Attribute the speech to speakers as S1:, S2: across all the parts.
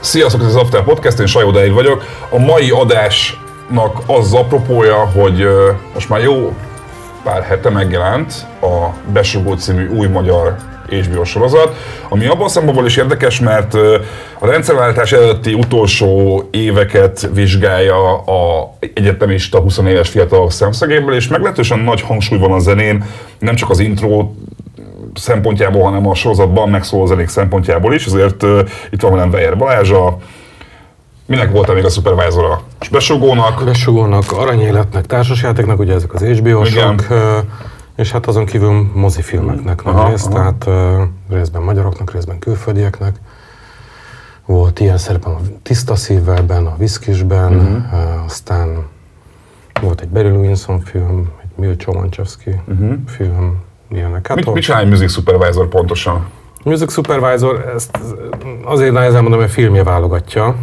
S1: Sziasztok, ez az After Podcast, én Sajó Dávid vagyok. A mai adásnak az apropója, hogy most már jó pár hete megjelent a Besugó című új magyar HBO sorozat, ami abban szempontból is érdekes, mert a rendszerváltás előtti utolsó éveket vizsgálja a egyetemista 20 éves fiatalok szemszögéből, és meglehetősen nagy hangsúly van a zenén, nem csak az intro szempontjából, hanem a sorozatban megszóló zenék szempontjából is, ezért uh, itt van velem Weyer Balázs, a Minek volt még a supervisor És Besugónak?
S2: Besugónak, Aranyéletnek, társasjátéknak, ugye ezek az HBO-sok, és hát azon kívül mozifilmeknek nagy aha, rész, aha. tehát uh, részben magyaroknak, részben külföldieknek. Volt ilyen szerepem a Tiszta Szívvelben, a Viszkisben, uh-huh. uh, aztán volt egy Barry Winson film, egy Milcho Manchevsky uh-huh. film, ilyenek.
S1: Hát mit, mit csinál egy music supervisor pontosan?
S2: Music Supervisor, ezt azért nehezen mondom, hogy filmje válogatja,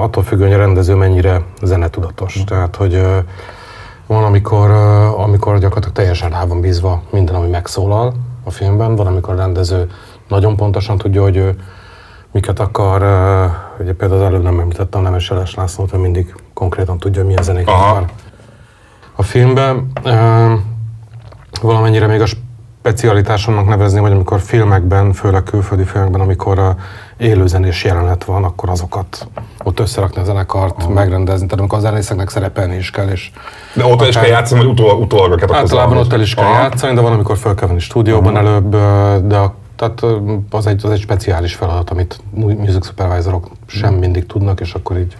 S2: attól függően, hogy a rendező mennyire zenetudatos. Mm. Tehát, hogy van, amikor, amikor gyakorlatilag teljesen rá van bízva minden, ami megszólal a filmben, van, amikor a rendező nagyon pontosan tudja, hogy ő miket akar, ugye például az előbb nem említettem a Nemes Eles Lászlót, hogy mindig konkrétan tudja, milyen zenéket akar. A filmben. Valamennyire még a specialitásomnak nevezni, hogy amikor filmekben, főleg külföldi filmekben, amikor a élőzenés jelenet van, akkor azokat ott összerakni a zenekart, uh-huh. megrendezni, tehát amikor a zenészeknek szerepelni is kell. És
S1: de ott is kell játszani, vagy utol, utólag
S2: Általában ott el is kell játszani, de van, amikor fel kell venni stúdióban uh-huh. előbb, de a, tehát az egy, az egy speciális feladat, amit music supervisorok sem mindig tudnak, és akkor így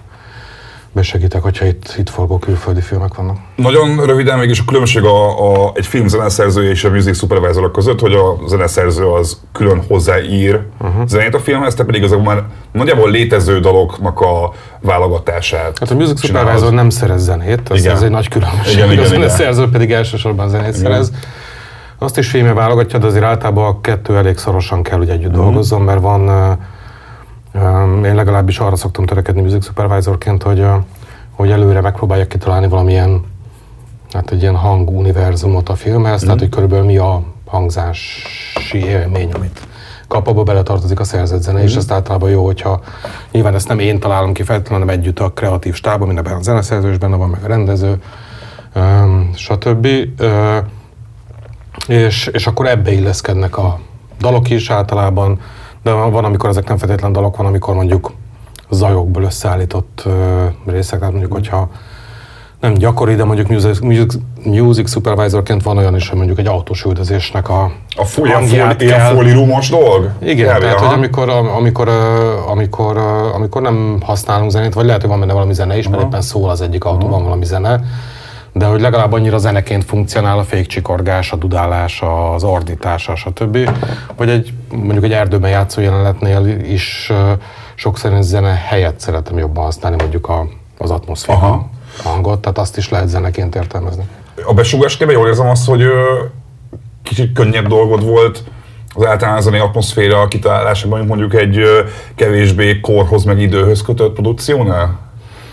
S2: besegítek, hogyha itt, itt forgó külföldi filmek vannak.
S1: Nagyon röviden mégis a különbség a, a, egy film zeneszerzője és a music supervisor között, hogy a zeneszerző az külön hozzáír uh-huh. zenét a filmhez, te pedig azok már nagyjából létező daloknak a válogatását.
S2: Hát a music supervisor csinálod. nem szerez zenét, ez, ez egy nagy különbség. Igen, igen, a zeneszerző pedig elsősorban zenét igen. szerez. Azt is filmje válogatja, de azért általában a kettő elég szorosan kell, hogy együtt uh-huh. dolgozzon, mert van én legalábbis arra szoktam törekedni music supervisorként, hogy, hogy előre megpróbálják kitalálni valamilyen hát egy ilyen hanguniverzumot a filmhez, mm. tehát hogy körülbelül mi a hangzási élmény, amit kap, abba beletartozik a szerzett zene, mm. és mhm. ezt általában jó, hogyha nyilván ezt nem én találom ki feltétlenül, hanem együtt a kreatív stáb, minden a zeneszerző is benne van, meg a rendező, stb. És, és akkor ebbe illeszkednek a dalok is általában, de van, amikor ezek nem feltétlen dalok, van, amikor mondjuk zajokból összeállított részek, tehát mondjuk, hogyha nem gyakori, de mondjuk music, music, music supervisorként van olyan is, hogy mondjuk egy autós üldözésnek a
S1: A hangját ilyen, fólirumos dolg?
S2: Igen, Elvi, tehát hogy amikor, amikor, amikor, amikor nem használunk zenét, vagy lehet, hogy van benne valami zene is, mert éppen szól az egyik autóban valami zene, de hogy legalább annyira zeneként funkcionál a fékcsikorgás, a dudálás, az ordítása, stb. Vagy egy mondjuk egy erdőben játszó jelenetnél is sokszor én zene helyett szeretem jobban használni mondjuk a, az atmoszféra hangot, tehát azt is lehet zeneként értelmezni.
S1: A besugásképpen jól érzem azt, hogy kicsit könnyebb dolgod volt az általános zenei atmoszféra kitalálásában, mondjuk egy kevésbé korhoz meg időhöz kötött produkciónál?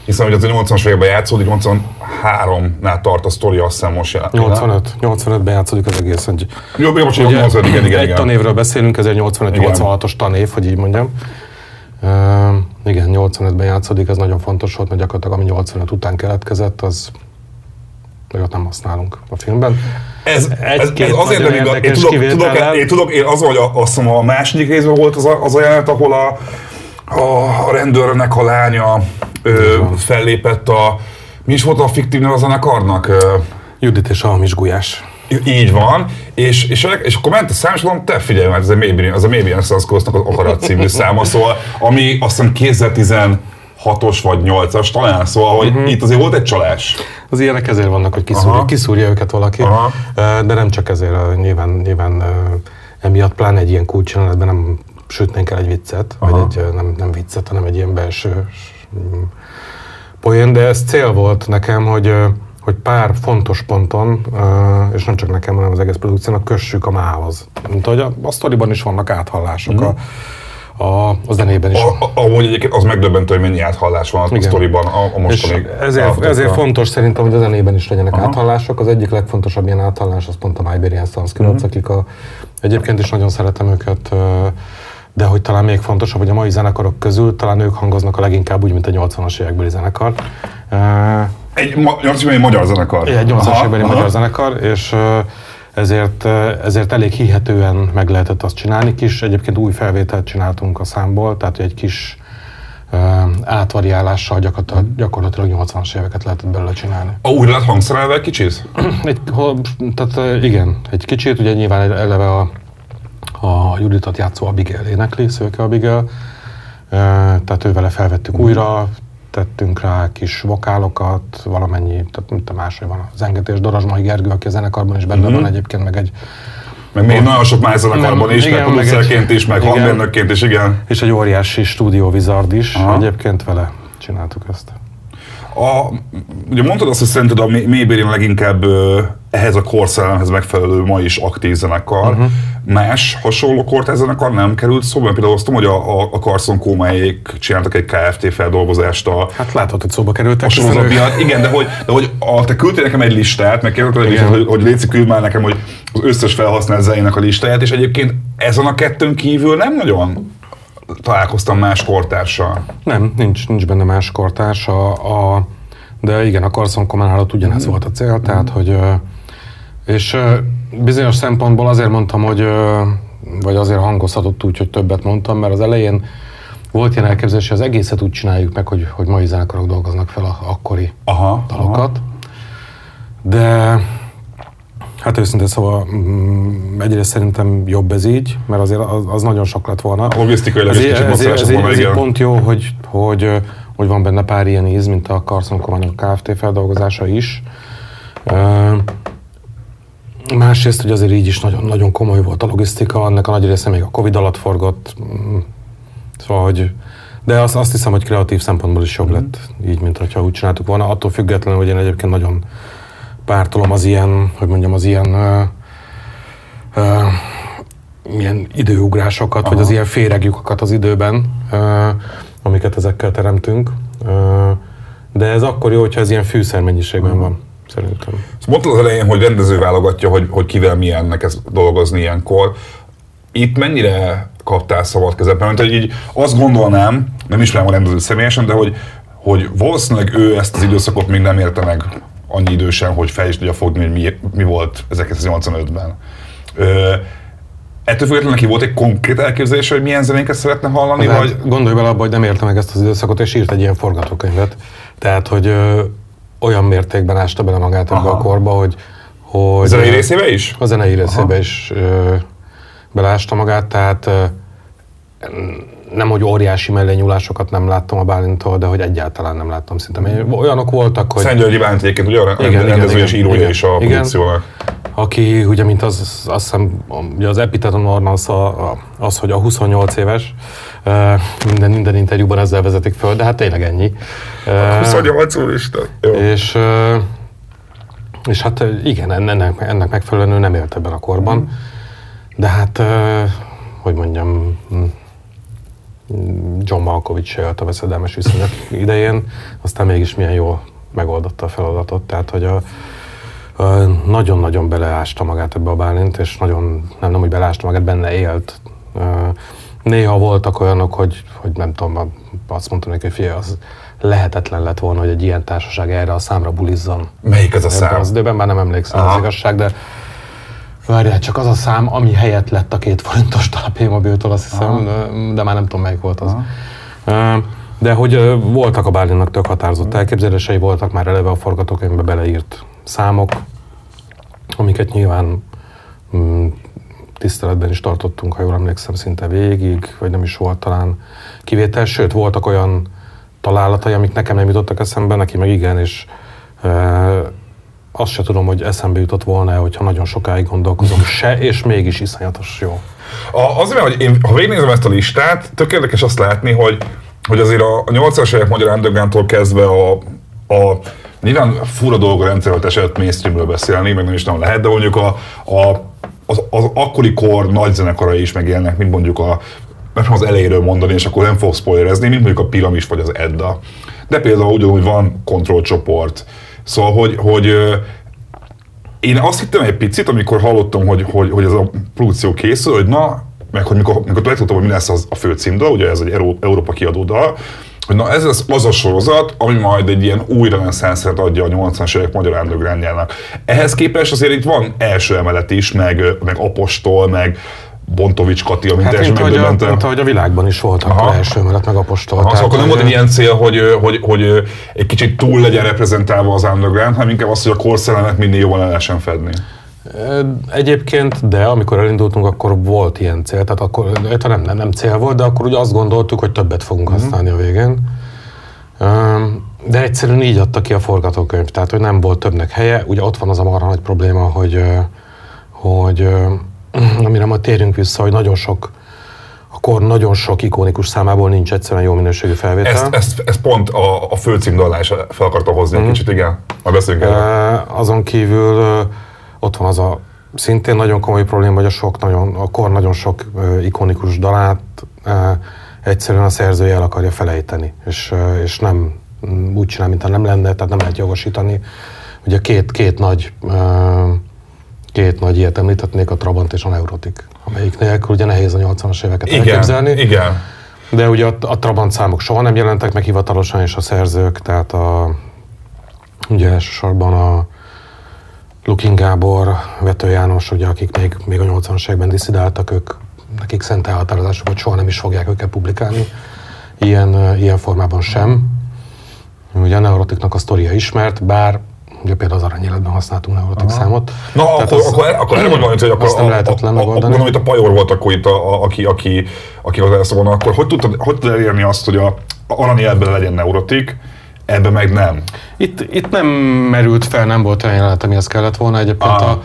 S1: Hiszen hogy az a 80-as években játszódik, 83-nál tart a sztori, azt hiszem most jelen.
S2: 85, 85-ben játszódik az egész. Egy,
S1: jó, jó, most 85, igen, igen,
S2: Egy tanévről beszélünk, ez egy 85-86-os tanév, hogy így mondjam. Uh, igen, 85-ben játszódik, ez nagyon fontos volt, mert gyakorlatilag ami 85 után keletkezett, az olyat nem használunk a filmben.
S1: Ez, ez, ez azért nem igaz. Én tudok, tudok, én tudok, én az, hogy a, azt mondom, a második részben volt az a, az a jelenet, ahol a, a rendőrnek a lánya ö, fellépett a... Mi is volt a fiktív neve a zenekarnak?
S2: Judit és Almis Gulyás.
S1: Így van, és, és, és akkor ment a szám, és mondom, te figyelj, mert ez a Maybe, az a Maybe Ancestors-nak az Akarat című száma, szóval, ami azt hiszem 2016-os vagy 8-as talán, szóval, hogy uh-huh. itt azért volt egy csalás.
S2: Az ilyenek ezért vannak, hogy kiszúrja, kiszúrja őket valaki, Aha. de nem csak ezért, nyilván, nyilván emiatt pláne egy ilyen kulcsjelenetben nem sütnénk el egy viccet, Aha. vagy egy nem, nem viccet, hanem egy ilyen belső poén, de ez cél volt nekem, hogy, hogy pár fontos ponton, és nem csak nekem, hanem az egész produkciónak kössük a mához. Mint hogy a, a sztoriban is vannak áthallások. Mm. A, a, a zenében is.
S1: Ahogy egyébként az megdöbbentő, hogy mennyi áthallás van Igen. a sztoriban a, a mostani.
S2: ezért, ezért fontos szerintem, hogy a zenében is legyenek Aha. áthallások. Az egyik legfontosabb ilyen áthallás az pont a My Iberian Sanskrit, uh-huh. akik a, egyébként is nagyon szeretem őket, de hogy talán még fontosabb, hogy a mai zenekarok közül talán ők hangoznak a leginkább úgy, mint a 80-as évekbeli zenekar.
S1: Egy, 80 magyar zenekar.
S2: Egy 80-as évekbeli magyar zenekar, és ezért, ezért elég hihetően meg lehetett azt csinálni. Kis, egyébként új felvételt csináltunk a számból, tehát egy kis átvariálással gyakorlatilag, gyakorlatilag 80-as éveket lehetett belőle csinálni.
S1: A új lett hangszerelve kicsit?
S2: egy, tehát igen, egy kicsit, ugye nyilván eleve a, a Juditot játszó Abigail énekli, Szőke Abigail, tehát ővele felvettük mm. újra, tettünk rá kis vokálokat, valamennyi, tehát mint a máshogy van a zengetés, Dorazsmai Gergő, aki a zenekarban is benne mm-hmm. van egyébként, meg egy
S1: meg még nagyon sok más zenekarban is, igen, meg producerként is, meg hangmérnökként is, igen.
S2: És egy óriási stúdió Wizard is, Aha. egyébként vele csináltuk ezt.
S1: A, ugye mondtad azt, hogy szerinted a Maybelline leginkább ehhez a korszellemhez megfelelő ma is aktív zenekar. Uh-huh. Más hasonló kort zenekar nem került szóba? Például azt hogy a, a, Carson Kómáék csináltak egy KFT feldolgozást a...
S2: Hát láthatod, hogy szóba kerültek.
S1: A miatt. Igen, de hogy, de hogy a, te küldtél nekem egy listát, meg kérdezted, hogy, hogy, hogy Léci küld már nekem, hogy az összes felhasznált zenének a listáját, és egyébként ezen a kettőn kívül nem nagyon találkoztam más kortárssal.
S2: Nem, nincs, nincs benne más kortársa. A, de igen, a Carson Common alatt ugyanez mm. volt a cél, tehát mm. hogy és bizonyos szempontból azért mondtam, hogy vagy azért hangozhatott úgy, hogy többet mondtam, mert az elején volt ilyen elképzelés, hogy az egészet úgy csináljuk meg, hogy, hogy mai zenekarok dolgoznak fel a akkori aha, dalokat. Aha. De Hát őszintén szóval mm, egyrészt szerintem jobb ez így, mert azért az, az nagyon sok lett volna.
S1: A logisztikai ez, ez, ez, ez,
S2: ez, ez pont jó, hogy, hogy, hogy van benne pár ilyen íz, mint a Carson Command Kft. feldolgozása is. Másrészt, hogy azért így is nagyon, nagyon komoly volt a logisztika, annak a nagy része még a Covid alatt forgott. Mm, szóval, hogy de azt, azt hiszem, hogy kreatív szempontból is jobb lett, így, mint hogyha úgy csináltuk volna. Attól függetlenül, hogy én egyébként nagyon pártolom az ilyen, hogy mondjam, az ilyen uh, uh, ilyen időugrásokat, Aha. vagy az ilyen féregjukat az időben, uh, amiket ezekkel teremtünk. Uh, de ez akkor jó, hogyha ez ilyen fűszer mennyiségben Aha. van, szerintem.
S1: Mondtad az elején, hogy rendező válogatja, hogy, hogy kivel milyennek ez dolgozni ilyenkor. Itt mennyire kaptál szabad kezet? Mert hogy így azt gondolnám, nem ismerem a rendezőt személyesen, de hogy, hogy valószínűleg ő ezt az időszakot még nem érte meg annyi idősen, hogy fel is tudja fogni, hogy mi, mi volt 1985-ben. Ö, ettől függetlenül neki volt egy konkrét elképzelése, hogy milyen zenénket szeretne hallani? Hát, vagy...
S2: Gondolj bele abba, hogy nem érte meg ezt az időszakot, és írt egy ilyen forgatókönyvet. Tehát, hogy ö, olyan mértékben ásta bele magát ebbe a korba, hogy... hogy
S1: a zenei részébe is?
S2: A zenei részébe Aha. is ö, belásta magát, tehát ö, nem, hogy óriási mellényúlásokat nem láttam a Bálintól, de hogy egyáltalán nem láttam szinte. Olyanok voltak, hogy...
S1: Szent Györgyi Bálint egyébként ugye a igen, rendező igen, és írója igen, is a igen, produkciónak.
S2: Aki ugye, mint az, azt hiszem, ugye az Epiteton Ornasz az, hogy a 28 éves, minden, minden interjúban ezzel vezetik föl, de hát tényleg ennyi.
S1: 28 úristen.
S2: És, és hát igen, ennek, ennek megfelelően nem élt ebben a korban. De hát, hogy mondjam, John Malkovich se a veszedelmes viszonyok idején, aztán mégis milyen jól megoldotta a feladatot, tehát hogy a, a nagyon-nagyon beleásta magát ebbe a Bálint, és nagyon, nem, nem hogy beleásta magát, benne élt. Néha voltak olyanok, hogy, hogy nem tudom, azt mondtam neki, hogy figyelj, az lehetetlen lett volna, hogy egy ilyen társaság erre a számra bulizzon.
S1: Melyik ez a szám?
S2: Az időben már nem emlékszem Aha. az igazság, de Várjál, csak az a szám, ami helyett lett a két forintos talpémobiltól, azt hiszem, Aha. de már nem tudom melyik volt az. Aha. De hogy voltak a Bálinnak tök határozott elképzelései, voltak már eleve a forgatókönyvbe beleírt számok, amiket nyilván mm, tiszteletben is tartottunk, ha jól emlékszem, szinte végig, vagy nem is volt talán kivétel, sőt, voltak olyan találatai, amik nekem nem jutottak eszembe, neki meg igen, és azt se tudom, hogy eszembe jutott volna, hogyha nagyon sokáig gondolkozom, se, és mégis iszonyatos jó.
S1: A, azért, hogy én, ha végignézem ezt a listát, tök érdekes azt látni, hogy, hogy azért a, a 80-as évek magyar undergroundtól kezdve a, a nyilván fura dolog a rendszeröltés mainstreamről beszélni, meg nem is nem lehet, de mondjuk a, a az, az akkori kor nagy zenekarai is megélnek, mint mondjuk a mert az elejéről mondani, és akkor nem fog spoilerezni, mint mondjuk a Piramis vagy az Edda. De például ugyanúgy van kontrollcsoport. Szóval, hogy, hogy én azt hittem egy picit, amikor hallottam, hogy, hogy, hogy ez a produkció készül, hogy na, meg hogy mikor, mikor megtudtam, hogy mi lesz az, a fő címdal, ugye ez egy Euró, Európa kiadódal, hogy na ez az, az a sorozat, ami majd egy ilyen új reneszánszert adja a 80-as évek magyar undergroundjának. Ehhez képest azért itt van első emelet is, meg, meg Apostol, meg Bontovics Kati, amit
S2: hát,
S1: teljesen
S2: mint, ahogy a, mint ahogy a világban is volt a első mellett meg apostol.
S1: Aha, szóval akkor nem volt egy ilyen cél, hogy, hogy, hogy, egy kicsit túl legyen reprezentálva az underground, hanem inkább az, hogy a korszelemet minél jobban el lehessen fedni.
S2: Egyébként, de amikor elindultunk, akkor volt ilyen cél, tehát akkor nem, nem, nem cél volt, de akkor ugye azt gondoltuk, hogy többet fogunk uh-huh. használni a végén. De egyszerűen így adta ki a forgatókönyv, tehát hogy nem volt többnek helye. Ugye ott van az a marha nagy probléma, hogy, hogy amire majd térjünk vissza, hogy nagyon sok akkor nagyon sok ikonikus számából nincs egyszerűen jó minőségű felvétel.
S1: Ezt, ezt, ezt pont a, a főcímdalnál is fel akarta hozni mm. egy mhm. kicsit, igen. Majd beszéljünk
S2: e, Azon kívül ott van az a szintén nagyon komoly probléma, hogy a, sok nagyon, a kor nagyon sok ikonikus dalát egyszerűen a szerzője el akarja felejteni, és, és nem úgy csinál, mintha nem lenne, tehát nem lehet jogosítani. Ugye két, két nagy két nagy ilyet említetnék, a Trabant és a Neurotik, amelyik nélkül ugye nehéz a 80-as éveket
S1: igen,
S2: elképzelni.
S1: Igen.
S2: De ugye a, a Trabant számok soha nem jelentek meg hivatalosan, és a szerzők, tehát a, ugye elsősorban a Lukin Gábor, Vető János, ugye, akik még, még a 80-as években diszidáltak, ők, nekik szent elhatározásuk, hogy soha nem is fogják őket publikálni, ilyen, ilyen formában sem. Ugye a Neurotiknak a sztoria ismert, bár Ugye például az aranyéletben használtunk neurotik számot.
S1: Na, Tehát akkor, az, akkor, akkor elmondom, hogy akkor azt nem a, a, megoldani. Gondolom, hogy a Pajor volt akkor itt, a, a, aki, aki, aki az ezt volna, akkor hogy tudtad, hogy tudtad elérni azt, hogy a aranyéletben legyen neurotik, ebben meg nem?
S2: Itt, itt nem merült fel, nem volt olyan jelenet, amihez kellett volna. Egyébként, a,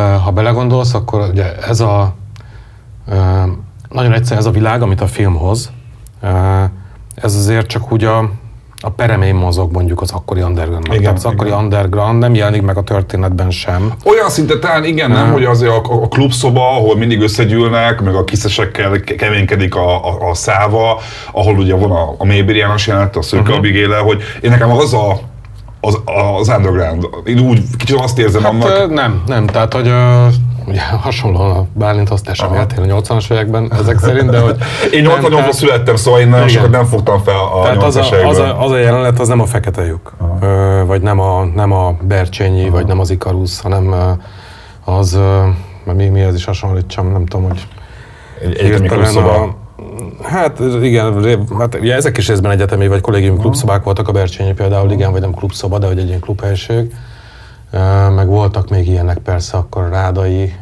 S2: ha belegondolsz, akkor ugye ez a nagyon egyszerűen ez a világ, amit a film hoz, ez azért csak úgy a, a peremén mozog mondjuk az akkori underground. Igen, Tehát az akkori igen. underground nem jelenik meg a történetben sem.
S1: Olyan szinte talán igen, nem, nem hogy azért a, a klubszoba, ahol mindig összegyűlnek, meg a kiszesekkel keménykedik a, a, a száva, ahol ugye van a, a Mébir János jelent, a Szőke uh-huh. Abigéle, hogy én nekem az a az, az underground. Én úgy kicsit azt érzem
S2: hát,
S1: annak.
S2: Nem, nem, tehát hogy ugye hasonlóan a Bálinthoz te sem éltél a 80-as években ezek szerint, de hogy...
S1: én 88-ban születtem, szóval én nagyon sokat nem fogtam fel a tehát 80-as
S2: az a, az, a, az a jelenet, az nem a fekete lyuk, Ö, vagy nem a, nem a Bercsényi, Aha. vagy nem az Ikarusz, hanem az, mi, mi ez is hasonlítsam, nem tudom, hogy...
S1: Egy egyetemi klubszoba.
S2: Hát igen, hát ugye ezek is részben egyetemi vagy kollégium klubszobák voltak a Bercsényi például, igen, vagy nem klubszoba, de hogy egy ilyen klubhelység meg voltak még ilyenek persze, akkor Rádai,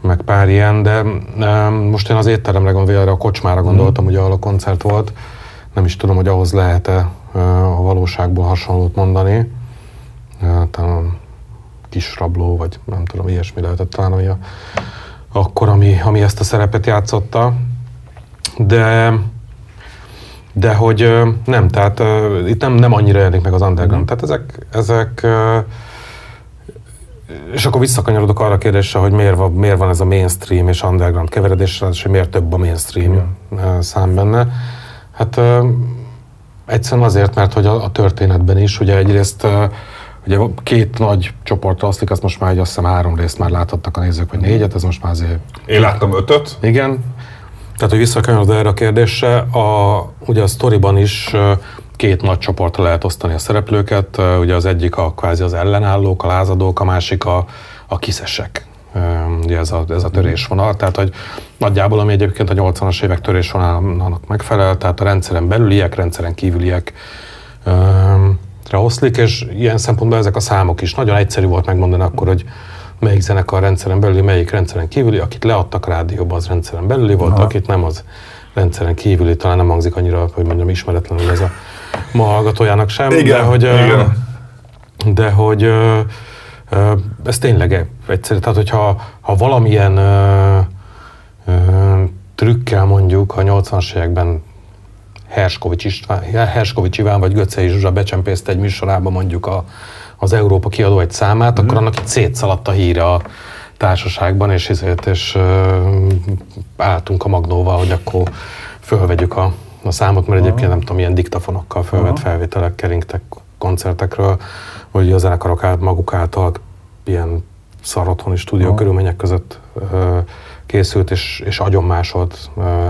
S2: meg pár ilyen, de most én az étteremre gondolom, a kocsmára mhm. gondoltam, hogy ahol a koncert volt. Nem is tudom, hogy ahhoz lehet-e a valóságból hasonlót mondani. Talán kis rabló, vagy nem tudom, ilyesmi lehetett talán, ami a, akkor, ami, ami ezt a szerepet játszotta. De de hogy nem, tehát itt nem, nem annyira jelenik meg az underground. Mm. Tehát ezek, ezek és akkor visszakanyarodok arra a kérdésre, hogy miért van, miért van ez a mainstream és underground keveredés, és miért több a mainstream mm. szám benne. Hát egyszerűen azért, mert hogy a, a történetben is, ugye egyrészt Ugye két nagy csoportra oszlik, azt most már azt hiszem három részt már láthattak a nézők, vagy négyet, ez most már azért...
S1: Én láttam ötöt.
S2: Igen, tehát, hogy visszakanyarodva erre a kérdésre, a, ugye a sztoriban is két nagy csoportra lehet osztani a szereplőket. Ugye az egyik a kvázi az ellenállók, a lázadók, a másik a, a kiszesek. Ugye ez a, ez a törésvonal, tehát hogy nagyjából, ami egyébként a 80-as évek törésvonalának megfelel, tehát a rendszeren belüliek, rendszeren kívüliek oszlik, és ilyen szempontból ezek a számok is nagyon egyszerű volt megmondani akkor, hogy melyik zenekar rendszeren belüli, melyik rendszeren kívüli, akit leadtak rádióba, az rendszeren belüli volt, Aha. akit nem, az rendszeren kívüli, talán nem hangzik annyira, hogy mondjam, ismeretlenül ez a ma hallgatójának sem,
S1: igen,
S2: de hogy,
S1: igen.
S2: de hogy ez tényleg egyszerű, tehát hogyha ha valamilyen trükkel mondjuk a 80-as években Herskovics, István, Herskovics Iván vagy Göcei Zsuzsa becsempészte egy műsorába mondjuk a, az Európa kiadó egy számát, mm. akkor annak itt szétszaladt a híre a társaságban, és, és, és álltunk a Magnóval, hogy akkor fölvegyük a, a számot, mert egyébként nem tudom, milyen diktafonokkal fölvett felvételek keringtek koncertekről, hogy a zenekarok át, maguk által ilyen szar otthoni stúdió Aha. körülmények között ö, készült, és, és agyonmásolt ö,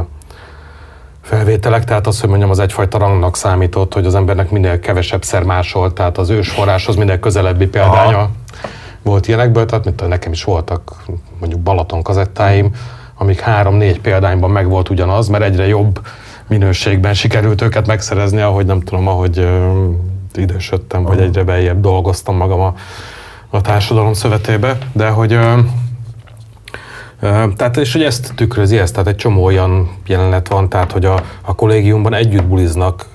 S2: felvételek, tehát az, hogy mondjam, az egyfajta rangnak számított, hogy az embernek minél kevesebb szer másolt, tehát az ősforráshoz minél közelebbi példánya Aha. volt ilyenekből, tehát mint nekem is voltak mondjuk Balaton kazettáim, amik három-négy példányban meg volt ugyanaz, mert egyre jobb minőségben sikerült őket megszerezni, ahogy nem tudom, ahogy idősödtem, vagy egyre beljebb dolgoztam magam a, a társadalom szövetébe, de hogy tehát, és hogy ezt tükrözi ezt, tehát egy csomó olyan jelenet van, tehát, hogy a, a kollégiumban együtt buliznak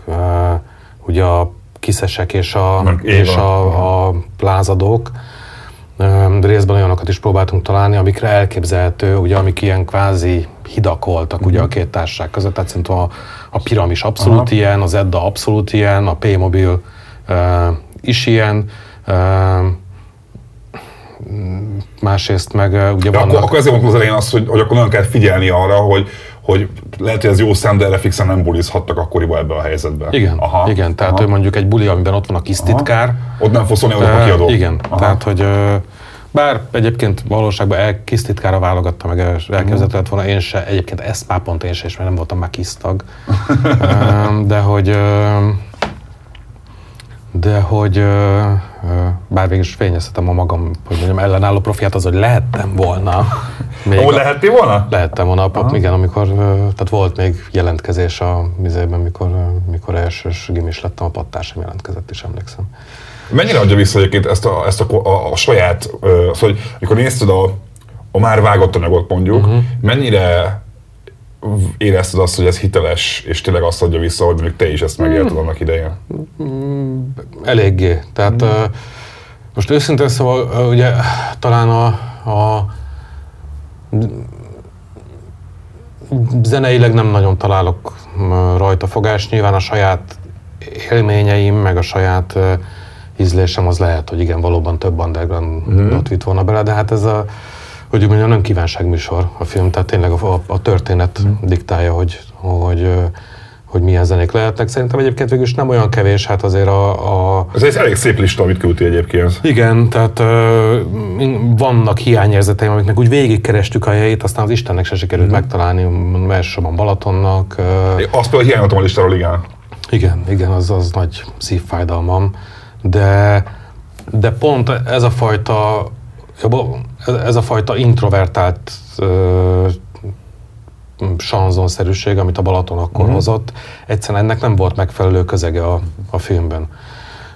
S2: ugye a kiszesek és a, és a, a plázadók, de részben olyanokat is próbáltunk találni, amikre elképzelhető, ugye, amik ilyen kvázi hidak voltak ugye a mhm. két társaság között, tehát szerintem a, a piramis abszolút Aha. ilyen, az Edda abszolút ilyen, a P-mobil uh, is ilyen, uh, másrészt meg ugye
S1: van. Akkor, akkor ezért mondtam az elején azt, hogy, hogy akkor nagyon kell figyelni arra, hogy, hogy lehet, hogy ez jó szám, de erre fixen nem bulizhattak akkoriban ebbe a helyzetbe.
S2: Igen, Aha. igen tehát Aha. hogy mondjuk egy buli, amiben ott van a kis titkár.
S1: Ott nem fogsz szólni, hogy a kiadó.
S2: Igen, Aha. tehát hogy bár egyébként valóságban el, kis titkára válogatta meg, elképzelhető lett volna, én se, egyébként ezt már pont én se, és mert nem voltam már kis tag. de hogy de hogy bár végül is fényeztetem a magam, hogy mondjam, ellenálló profiát az, hogy lehettem volna.
S1: Még Ó, lehettél volna?
S2: Lehettem volna, Aha. igen, amikor, tehát volt még jelentkezés a mizében, mikor, mikor elsős gimis lettem, a pattársam jelentkezett is, emlékszem.
S1: Mennyire adja vissza egyébként ezt a, ezt a, a, a saját, szóval, hogy amikor nézted a, a már vágott anyagot mondjuk, uh-huh. mennyire érezted azt, hogy ez hiteles, és tényleg azt adja vissza, hogy mondjuk te is ezt megélted mm. annak idején?
S2: Mm, eléggé. Tehát mm. uh, most őszintén szóval uh, ugye talán a, a zeneileg nem nagyon találok rajta fogást, nyilván a saját élményeim, meg a saját uh, ízlésem az lehet, hogy igen, valóban több undergroundot mm. vitt volna bele, de hát ez a hogy mondjam, nem kívánságműsor a film, tehát tényleg a, a, a történet mm. diktálja, hogy, hogy, hogy milyen zenék lehetnek. Szerintem egyébként végül is nem olyan kevés, hát azért a... a...
S1: Ez egy elég szép lista, amit küldti egyébként.
S2: Igen, tehát uh, vannak hiányérzeteim, amiknek úgy végigkerestük a helyét, aztán az Istennek se sikerült mm. megtalálni, elsősorban Balatonnak. Uh,
S1: Azt például hiányoltam a listáról, igen.
S2: Igen, igen, az, az nagy szívfájdalmam, de, de pont ez a fajta ez a fajta introvertált sanzonszerűség, amit a Balaton akkor uh-huh. hozott, egyszerűen ennek nem volt megfelelő közege a, a filmben.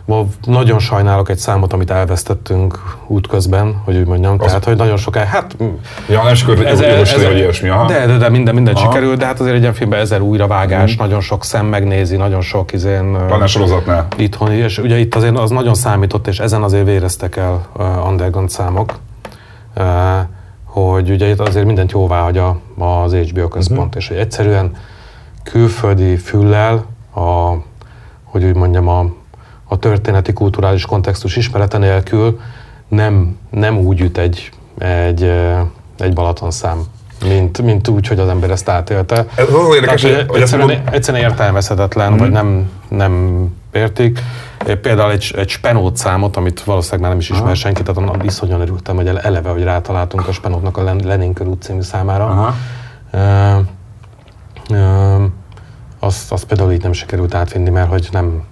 S2: Ma nagyon sajnálok egy számot, amit elvesztettünk útközben, hogy úgy mondjam, az... tehát, hogy nagyon sokáig, hát...
S1: Ja, nem sikerült ez, ez, ez, ilyesmi, aha.
S2: De, de, de minden, minden sikerült, de hát azért egy ilyen filmben ezer újravágás, mm. nagyon sok szem megnézi, nagyon sok izén...
S1: Talán sorozatnál.
S2: Itthon, és ugye itt azért az nagyon számított, és ezen azért véreztek el uh, underground számok, hogy ugye itt azért mindent jóvá hagy az HBO központ, uh-huh. és hogy egyszerűen külföldi füllel, a, hogy úgy mondjam, a a történeti, kulturális kontextus ismerete nélkül nem, nem úgy üt egy, egy, egy Balaton szám mint, mint úgy, hogy az ember ezt átélte.
S1: Ez az érdekes,
S2: Tehát, hogy, hogy egyszerűen, mond... egyszerűen értelmezhetetlen, mm. vagy nem, nem értik. Például egy, egy Spenót számot, amit valószínűleg már nem is ismer Aha. senki, tehát onnan iszonyan örültem, hogy eleve, hogy rátaláltunk a Spenótnak a Lenin körút című számára. Aha. Uh, uh, azt, azt például így nem sikerült átvinni, mert hogy nem,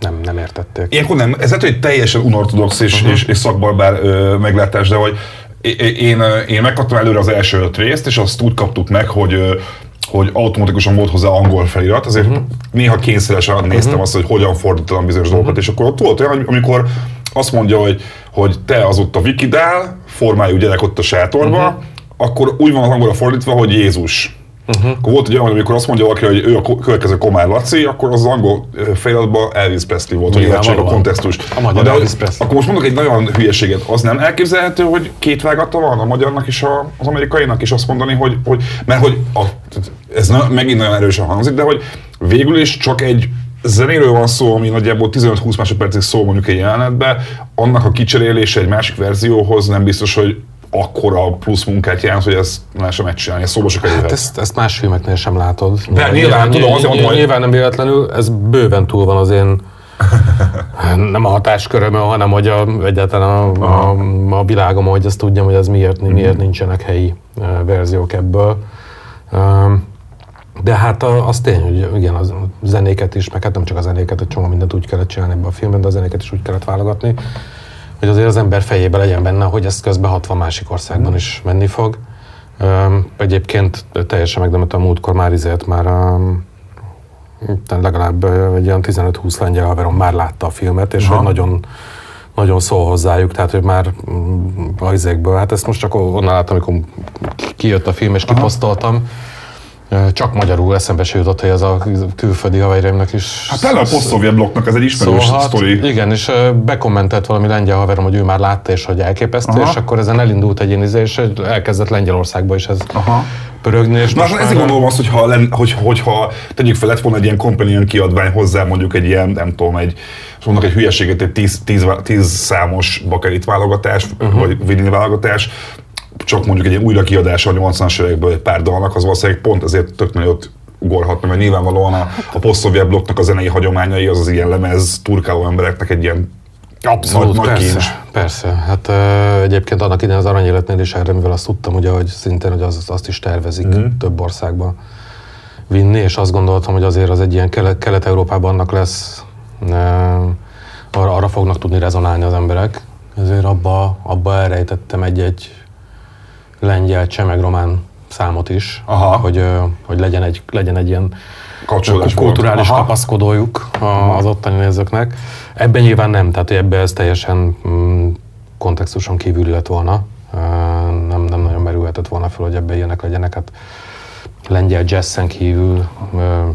S2: nem, nem értették.
S1: Ilyenkor nem, ez lehet, hogy teljesen unortodox és, uh-huh. és, és szakbarbár ö, meglátás, de hogy én, én megkaptam előre az első öt részt, és azt úgy kaptuk meg, hogy hogy automatikusan volt hozzá angol felirat, azért uh-huh. néha kényszeresen néztem uh-huh. azt, hogy hogyan fordítanom bizonyos uh-huh. dolgokat, és akkor ott volt olyan, amikor azt mondja, hogy, hogy te az ott a Wikidál, formájú gyerek ott a sátorba, uh-huh. akkor úgy van az angolra fordítva, hogy Jézus. Uh-huh. Akkor volt egy olyan, amikor azt mondja valaki, hogy ő a következő Komár Laci, akkor az, angol feliratban Elvis Presley volt, hogy értsék a kontextust.
S2: A magyar de Elvis Presley.
S1: Akkor most mondok egy nagyon hülyeséget. Az nem elképzelhető, hogy két vágata van a magyarnak és a, az amerikainak, és azt mondani, hogy, hogy mert hogy a, ez na, megint nagyon erősen hangzik, de hogy végül is csak egy zenéről van szó, ami nagyjából 15-20 másodpercig szól mondjuk egy jelenetbe, annak a kicserélése egy másik verzióhoz nem biztos, hogy akkora plusz munkát jelent, hogy ezt lehessen megcsinálni, ezt szóba se
S2: Hát ezt, ezt más filmeknél sem látod.
S1: De nyilván, nyilván tudom, azért
S2: mondom. Nyilván nem véletlenül, ez bőven túl van az én nem a hatásköröm, hanem hogy a, egyáltalán a, a, a világom, hogy ezt tudjam, hogy ez miért, miért nincsenek helyi verziók ebből. De hát az tény, hogy igen, a zenéket is, meg hát nem csak a zenéket, egy csomó mindent úgy kellett csinálni ebben a filmben, de a zenéket is úgy kellett válogatni, hogy azért az ember fejében legyen benne, hogy ez közben 60 másik országban is menni fog. Egyébként teljesen megdemet a múltkor már izért már a, legalább egy olyan 15-20 lengyel haverom már látta a filmet, és hogy nagyon, nagyon szól hozzájuk, tehát hogy már a izékből, hát ezt most csak onnan láttam, amikor kijött a film és kiposztoltam, csak magyarul eszembe se jutott, hogy ez a külföldi haverjaimnak is...
S1: Hát tele a posztszovjet blokknak, ez egy ismerős szóval, sztori.
S2: Igen, és bekommentelt valami lengyel haverom, hogy ő már látta, és hogy elképesztő, Aha. és akkor ezen elindult egy ilyen izé, és elkezdett Lengyelországba is ez Aha. pörögni. És
S1: Na, ezért gondolom azt, hogyha, len, hogy, hogyha tegyük fel, lett volna egy ilyen companion kiadvány hozzá, mondjuk egy ilyen, nem tudom, egy, mondok egy hülyeséget, egy tíz, tíz, tíz számos bakerit válogatás, uh-huh. vagy vinil válogatás, csak mondjuk egy újra kiadása a 80-as évekből egy pár dalnak, az valószínűleg pont ezért tök nagyot ugorhatna, mert nyilvánvalóan a, a post blokknak a zenei hagyományai az az ilyen lemez turkáló embereknek egy ilyen
S2: Abszolút, nagy, persze, kincs. persze. Hát uh, egyébként annak idején az aranyéletnél is erre, mivel azt tudtam, ugye, hogy szintén hogy az, azt is tervezik mm. több országba vinni, és azt gondoltam, hogy azért az egy ilyen Kelet-Európában annak lesz, uh, arra, arra fognak tudni rezonálni az emberek, ezért abba, abba elrejtettem egy-egy lengyel, csemeg, román számot is, Aha. Hogy, hogy legyen, egy, legyen egy ilyen kulturális Aha. kapaszkodójuk az ottani nézőknek. Ebben nyilván nem, tehát ebben ez teljesen mm, kontextuson kívül lett volna. Nem, nem nagyon merülhetett volna fel, hogy ebben ilyenek legyenek. Hát lengyel jazzen kívül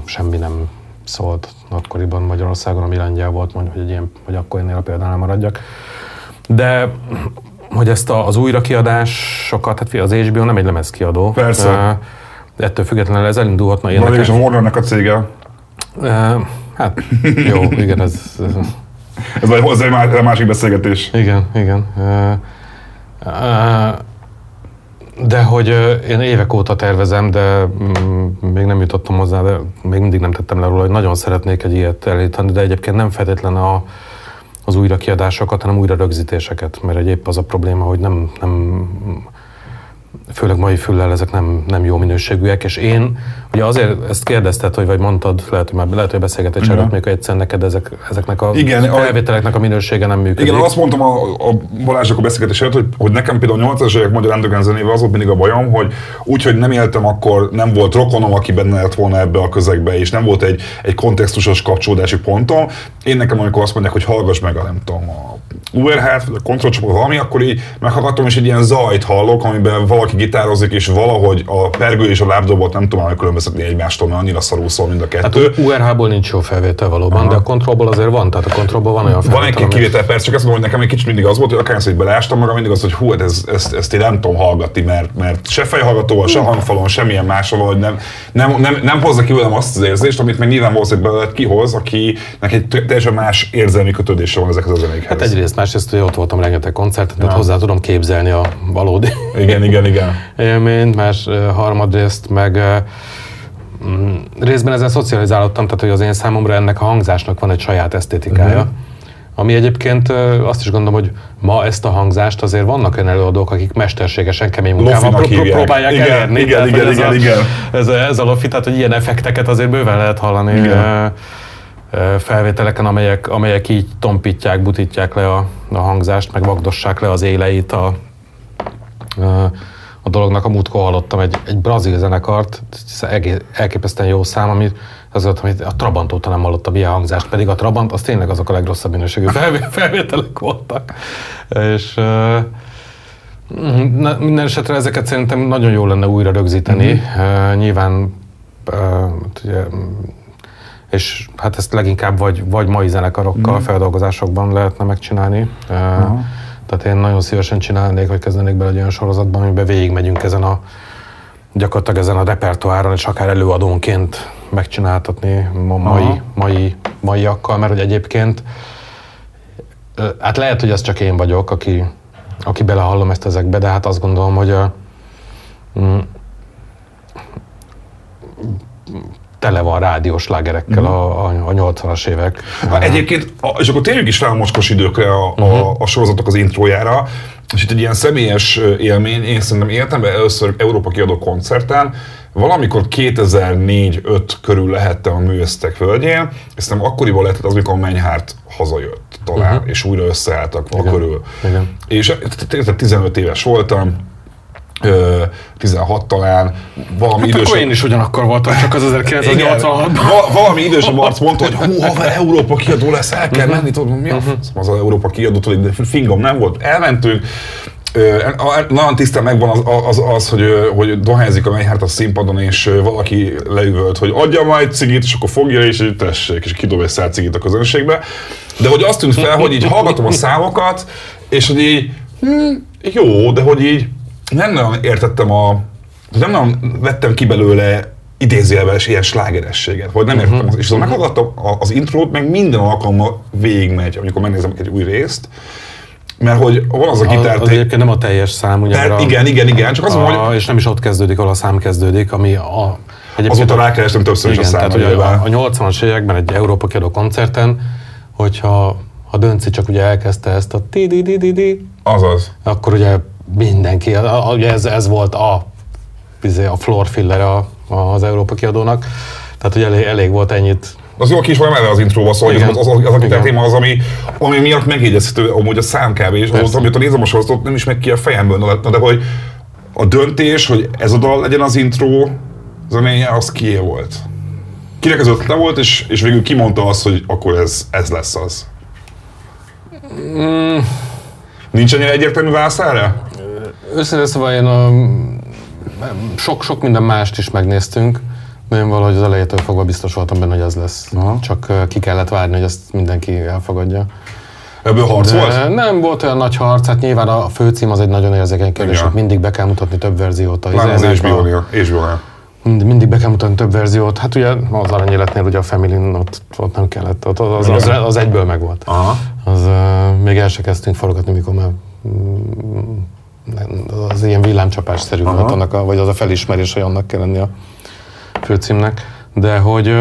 S2: semmi nem szólt akkoriban Magyarországon, ami lengyel volt, mondjuk, hogy, egy ilyen, hogy akkor ennél a példánál maradjak. De hogy ezt a, az újrakiadásokat, hát az HBO nem egy lemezkiadó.
S1: Persze. Uh,
S2: ettől függetlenül ez elindulhatna
S1: ilyeneket. Van is a Warnernek a cége.
S2: Uh, hát jó, igen, ez...
S1: ez, ez vagy hozzá egy másik beszélgetés.
S2: Igen, igen. Uh, uh, de hogy én évek óta tervezem, de mm, még nem jutottam hozzá, de még mindig nem tettem le róla, hogy nagyon szeretnék egy ilyet elítani, de egyébként nem feltétlen a, az újrakiadásokat, hanem újra rögzítéseket, mert egyéb az a probléma, hogy nem, nem főleg mai füllel ezek nem, nem jó minőségűek, és én, ugye azért ezt kérdezted, hogy vagy mondtad, lehet, hogy már lehet, hogy beszélgetés előtt még egyszer neked ezek, ezeknek a igen, felvételeknek a minősége nem működik.
S1: Igen, azt mondtam a, a Balázsnak a beszélgetés előtt, hogy, hogy nekem például a 80-as évek magyar underground zenével az volt mindig a bajom, hogy úgy, hogy nem éltem akkor, nem volt rokonom, aki benne lett volna ebbe a közegbe, és nem volt egy, egy kontextusos kapcsolódási pontom. Én nekem, amikor azt mondják, hogy hallgass meg a nem tudom, a URH-t, vagy a kontrollcsoport, valami, akkor így meghallgatom, és egy ilyen zajt hallok, amiben valaki gitározik, és valahogy a pergő és a lábdobot nem tudom megkülönböztetni egymástól, mert annyira szarul szól mind a kettő.
S2: Hát URH-ból nincs jó felvétel valóban, Aha. de a kontrollból azért van, tehát a kontrollból van olyan
S1: felvétel. Van egy kivétel, persze, csak azt mondom, hogy nekem egy kicsit mindig az volt, hogy akár hogy beleástam magam, mindig az, hogy hú, hát ez, ezt, ezt én nem tudom hallgatni, mert, mert se fejhallgatóval, se hangfalon, semmilyen máshol, hogy nem, nem, nem, nem hozza ki velem azt az érzést, amit meg nyilván valószínűleg kihoz, akinek egy teljesen más érzelmi kötődése van ezekhez a zenékhez.
S2: Hát egyrészt, másrészt, hogy ott voltam rengeteg koncerten, tehát hozzá tudom képzelni a valódi
S1: igen, igen, igen.
S2: Élményt, más harmadrészt meg mm, részben ezzel szocializálódtam, tehát hogy az én számomra ennek a hangzásnak van egy saját esztétikája. Uh-huh. Ami egyébként azt is gondolom, hogy ma ezt a hangzást azért vannak olyan előadók, akik mesterségesen kemény munkával pró- pró- próbálják
S1: igen,
S2: elérni.
S1: Igen, igen, igen,
S2: ez
S1: igen,
S2: a, Ez, a, ez a lofi, tehát hogy ilyen effekteket azért bőven lehet hallani. Igen felvételeken, amelyek, amelyek így tompítják, butítják le a, a hangzást, meg vagdossák le az éleit a, a dolognak. A múltkor hallottam egy, egy brazil zenekart, elképesztően jó szám, amit az volt, amit a Trabant óta nem hallottam ilyen hangzást, pedig a Trabant az tényleg azok a legrosszabb minőségű felvételek voltak. És na, minden esetre ezeket szerintem nagyon jó lenne újra rögzíteni. Mm-hmm. Uh, nyilván uh, ugye, és hát ezt leginkább vagy, vagy mai zenekarokkal, mm. feldolgozásokban lehetne megcsinálni. Uh-huh. Tehát én nagyon szívesen csinálnék, hogy kezdenék bele egy olyan sorozatban, amiben végigmegyünk ezen a gyakorlatilag ezen a repertoáron, és akár előadónként megcsináltatni mai, mai, maiakkal, mert hogy egyébként hát lehet, hogy ez csak én vagyok, aki, aki belehallom ezt ezekbe, de hát azt gondolom, hogy a, mm, tele van rádiós lágerekkel mm. a, a, a 80-as évek.
S1: Hát egyébként, és akkor térjünk is rá a mocskos időkre a, uh-huh. a, a sorozatok az introjára, és itt egy ilyen személyes élmény, én szerintem életemben először Európa kiadó koncerten, valamikor 2004-5 körül lehettem a művesztek völgyén, és nem akkoriban lehetett az, amikor a Menyhárt hazajött talán, uh-huh. és újra összeálltak Igen. körül. Igen. És 15 éves voltam, 16 talán, valami hát idősebb...
S2: én is ugyanakkor voltam, csak az 1986-ban.
S1: Val- valami idősebb arc mondta, hogy hú, ha Európa kiadó lesz, el kell uh-huh. menni, tudod, mi uh-huh. az, az Európa kiadó, tudod, fingom nem volt, elmentünk, nagyon tisztán megvan az, az, az hogy, hogy dohányzik a Meihárt a színpadon, és valaki leüvölt, hogy adja majd cigit, és akkor fogja, és tessék, és kidob egy szár cigit a közönségbe. De hogy azt tűnt fel, hogy így hallgatom a számokat, és hogy így, hm, jó, de hogy így nem nagyon értettem a, nem nagyon vettem ki belőle idézőjelves ilyen slágerességet, vagy nem értettem. Uh-huh. És szóval meghallgattam az intrót, meg minden alkalommal végigmegy, amikor megnézem egy új részt, mert hogy van az a gitár...
S2: Az egyébként nem a teljes szám, ugye?
S1: Per, igen, igen, igen,
S2: csak az a, hogy... És nem is ott kezdődik, ahol a szám kezdődik, ami a...
S1: Azóta rákerestem többször igen, is a.
S2: Tehát, hogy a, a 80-as években egy Európa kiadó koncerten, hogyha a Dönci csak ugye elkezdte ezt a ti di di di di
S1: Azaz.
S2: Akkor ugye mindenki, ugye ez, ez volt a, izé, a floor filler a, az Európa kiadónak, tehát hogy elég, elég volt ennyit
S1: az jó kis valami az intróba szól, az, az, az, az, az a téma az, ami, ami miatt megjegyezhető amúgy a szám kb. És az, amit a nézem a sorozatot, nem is megy ki a fejemből, de, de hogy a döntés, hogy ez a dal legyen az intro zenéje, az kié volt. Kinek az ötlete volt, és, és végül kimondta azt, hogy akkor ez, ez lesz az. Mm. Nincs annyira egyértelmű válasz erre?
S2: Őszintén szóval én a, sok, sok minden mást is megnéztünk, de én valahogy az elejétől fogva biztos voltam benne, hogy ez lesz. Aha. Csak ki kellett várni, hogy ezt mindenki elfogadja.
S1: Ebből harc De volt?
S2: Nem volt olyan nagy harc, hát nyilván a főcím az egy nagyon érzékeny kérdés, hogy mindig be kell mutatni több verziót. A
S1: Pláne az hbo
S2: Mind, mindig be kell mutatni több verziót. Hát ugye az aranyéletnél ugye a Family ott, ott nem kellett, ott az, az, az, az egyből megvolt. Aha. Az, uh, még el se kezdtünk forgatni, mikor már mm, az ilyen villámcsapásszerű Aha. volt annak, a, vagy az a felismerés, hogy annak kell lenni a főcímnek. De hogy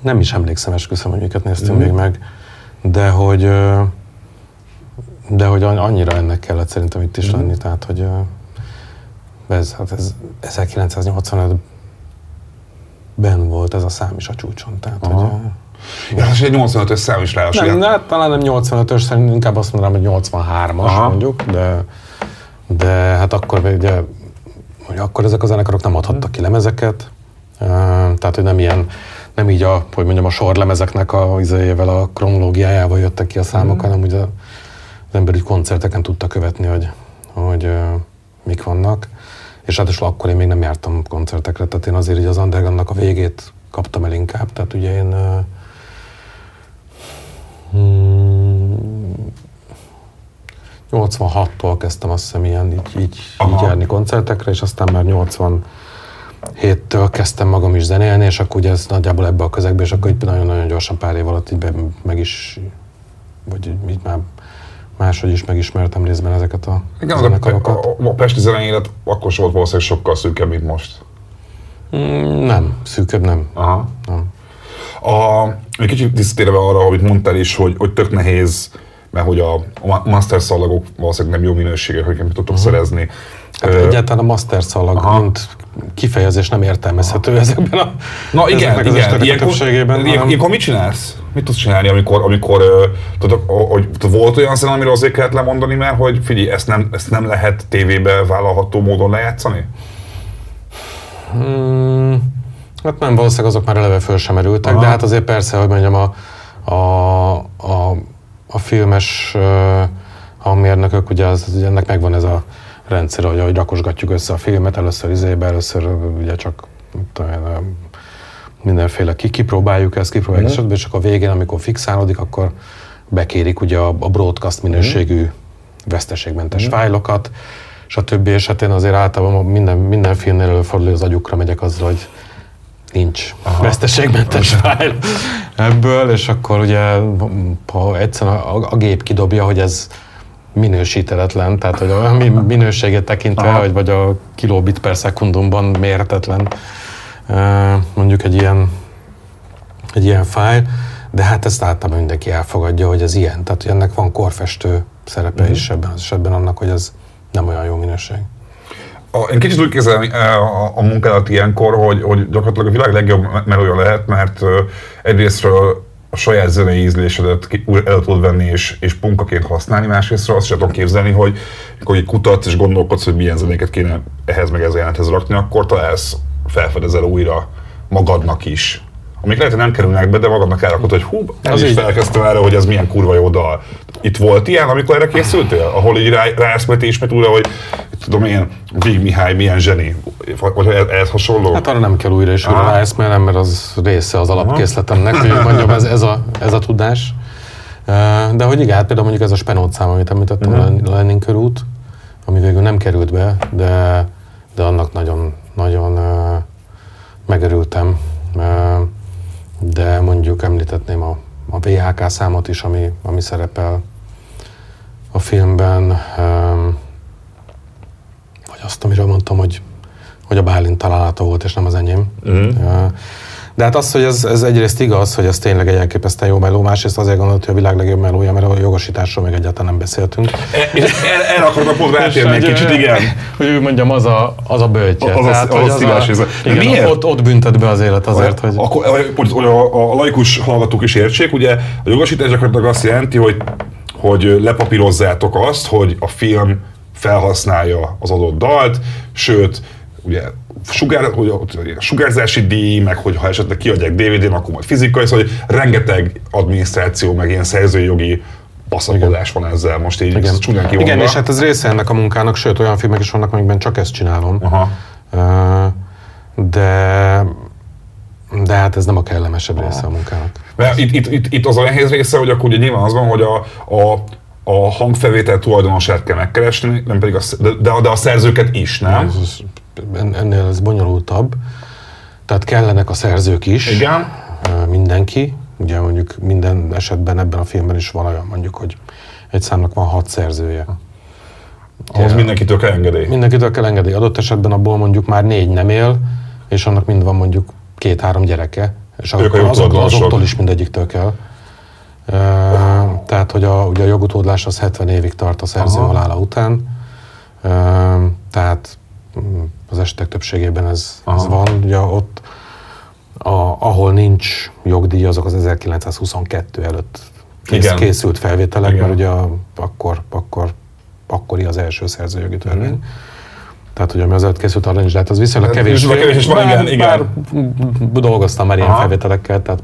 S2: nem is emlékszem, esküszöm, hogy miket néztünk mm. még meg, de hogy de hogy annyira ennek kellett szerintem itt is mm. lenni, tehát hogy ez, hát ez 1985-ben volt ez a szám is a csúcson. Tehát, Aha. hogy,
S1: Ja, és egy 85-ös szám is ráadásul.
S2: Nem, ne, talán nem 85-ös, szerintem inkább azt mondanám, hogy 83-as Aha. mondjuk, de, de hát akkor ugye, hogy akkor ezek a zenekarok nem adhattak ki lemezeket, tehát hogy nem ilyen, nem így a, hogy mondjam, a sorlemezeknek a izéjével, a kronológiájával jöttek ki a számok, mm. hanem ugye az ember úgy koncerteken tudta követni, hogy, hogy mik vannak és ráadásul akkor én még nem jártam koncertekre, tehát én azért így az undergroundnak a végét kaptam el inkább, tehát ugye én hmm, 86-tól kezdtem azt hiszem ilyen így, így, így járni koncertekre, és aztán már 80 héttől kezdtem magam is zenélni, és akkor ugye ez nagyjából ebbe a közegbe, és akkor így nagyon-nagyon gyorsan pár év alatt így be, meg is, vagy így már máshogy is megismertem részben ezeket a Igen, zenekarokat.
S1: A, a, Pesti zeneélet akkor volt valószínűleg sokkal szűkebb, mint most.
S2: Mm, nem, szűkebb nem. Aha. nem.
S1: A, egy kicsit tisztélve arra, amit mondtál is, hogy, hogy tök nehéz, mert hogy a, a master szalagok valószínűleg nem jó minőségek, hogy nem tudtok uh-huh. szerezni.
S2: Hát uh, egyáltalán a master szalag, Aha. mint kifejezés nem értelmezhető Aha. ezekben a
S1: Na igen, igen. Ilyenkor, ilyenkor mit csinálsz? Mit tudsz csinálni, amikor, amikor tudod, hogy volt olyan zene, amiről azért kellett lemondani, mert hogy figyelj, ezt nem, ezt nem lehet tévébe vállalható módon lejátszani?
S2: Hmm, hát nem, valószínűleg azok már eleve föl sem erültek, Aha. de hát azért persze, hogy mondjam, a, a, a, a filmes a mérnökök, ugye, az, ugye ennek megvan ez a rendszer, hogy, hogy rakosgatjuk össze a filmet, először izébe, először ugye csak tudom, mindenféle ki, kipróbáljuk ezt, kipróbáljuk mm. és csak a végén, amikor fixálódik, akkor bekérik ugye a, a broadcast minőségű mm. veszteségmentes mm. fájlokat, stb. És hát én azért általában minden, minden filmnél előfordul, hogy az agyukra megyek azzal, hogy nincs Aha. veszteségmentes fájl ebből, és akkor ugye ha egyszerűen a, a, a gép kidobja, hogy ez minősítetetlen, tehát hogy a minőséget tekintve, Aha. vagy, vagy a kilobit per szekundumban mérhetetlen mondjuk egy ilyen, egy ilyen fájl, de hát ezt általában mindenki elfogadja, hogy ez ilyen. Tehát, hogy ennek van korfestő szerepe uh-huh. is ebben az esetben annak, hogy ez nem olyan jó minőség.
S1: A, én kicsit úgy kézelem a, a munkálat ilyenkor, hogy, hogy gyakorlatilag a világ legjobb melója lehet, mert egyrésztről a saját zenei ízlésedet el tudod venni és, és punkaként használni, másrészt azt sem tudom képzelni, hogy amikor kutatsz és gondolkodsz, hogy milyen zenéket kéne ehhez meg ez jelenthez rakni, akkor találsz, felfedezel újra magadnak is amik lehet, hogy nem kerülnek be, de magadnak elrakod, hogy hú, ez is felkezdtem erre, hogy ez milyen kurva jó dal. Itt volt ilyen, amikor erre készültél? Ahol így rá, rájössz majd ismét újra, hogy tudom én, Vig Mihály milyen zseni, vagy ehhez hasonló?
S2: Hát arra nem kell újra és újra ráeszmélnem, mert az része az alapkészletemnek, hogy mondjam, ez, ez, a, ez a tudás. De hogy igen, hát például mondjuk ez a Spenót szám, amit említettem, uh-huh. a Lenin körút, ami végül nem került be, de, de annak nagyon, nagyon megörültem. De mondjuk említetném a, a VHK számot is, ami, ami szerepel a filmben, vagy azt, amiről mondtam, hogy, hogy a Bálint találata volt, és nem az enyém. Uh-huh. De hát az, hogy ez, ez egyrészt igaz, hogy ez tényleg egy elképesztően jó meló, másrészt azért gondolod, hogy a világ legjobb melója, mert a jogosításról még egyáltalán nem beszéltünk.
S1: El akarok pont rátérni egy kicsit, igen.
S2: Hogy úgy mondjam, az a, az a böltje.
S1: Az, Tehát, az, az, az, az a,
S2: igen, miért? Ott, ott büntet be az élet azért, hogy...
S1: Akkor, hogy a, a laikus hallgatók is értsék, ugye a jogosítás gyakorlatilag azt jelenti, hogy, hogy lepapírozzátok azt, hogy a film felhasználja az adott dalt, sőt, ugye sugár, hogy sugárzási díj, meg hogy ha esetleg kiadják DVD-n, akkor majd fizikai, szóval hogy rengeteg adminisztráció, meg ilyen szerzői jogi passzakodás van ezzel most így Igen. csúnyán kivonva.
S2: Igen, és hát ez része ennek a munkának, sőt olyan filmek is vannak, amikben csak ezt csinálom. Aha. De de hát ez nem a kellemesebb része a munkának.
S1: Mert itt, itt, itt, itt az a nehéz része, hogy akkor ugye nyilván az van, hogy a, a a hangfelvétel tulajdonosát kell megkeresni, nem pedig a, de, de a szerzőket is, nem? Ez,
S2: ennél ez bonyolultabb. Tehát kellenek a szerzők is.
S1: Igen.
S2: Mindenki. Ugye mondjuk minden esetben ebben a filmben is van olyan mondjuk, hogy egy számnak van hat szerzője.
S1: Ahhoz mindenkitől kell engedély.
S2: Mindenkitől kell engedély. Adott esetben abból mondjuk már négy nem él, és annak mind van mondjuk két-három gyereke, és akkor azok, azoktól is mindegyiktől kell. Tehát, hogy a, ugye a jogutódlás az 70 évig tart a szerző Aha. halála után. tehát az esetek többségében ez, ez van. Ugye ott, a, ahol nincs jogdíj, azok az 1922 előtt kész, Igen. készült felvételek, Igen. mert ugye a, akkor, akkor, akkori az első szerzőjogi törvény. Igen. Tehát, hogy ami az előtt készült, arra nincs, de hát az viszonylag kevés.
S1: Viszonylag kevés is van, igen, igen. Bár
S2: dolgoztam már Aha. ilyen felvételekkel, tehát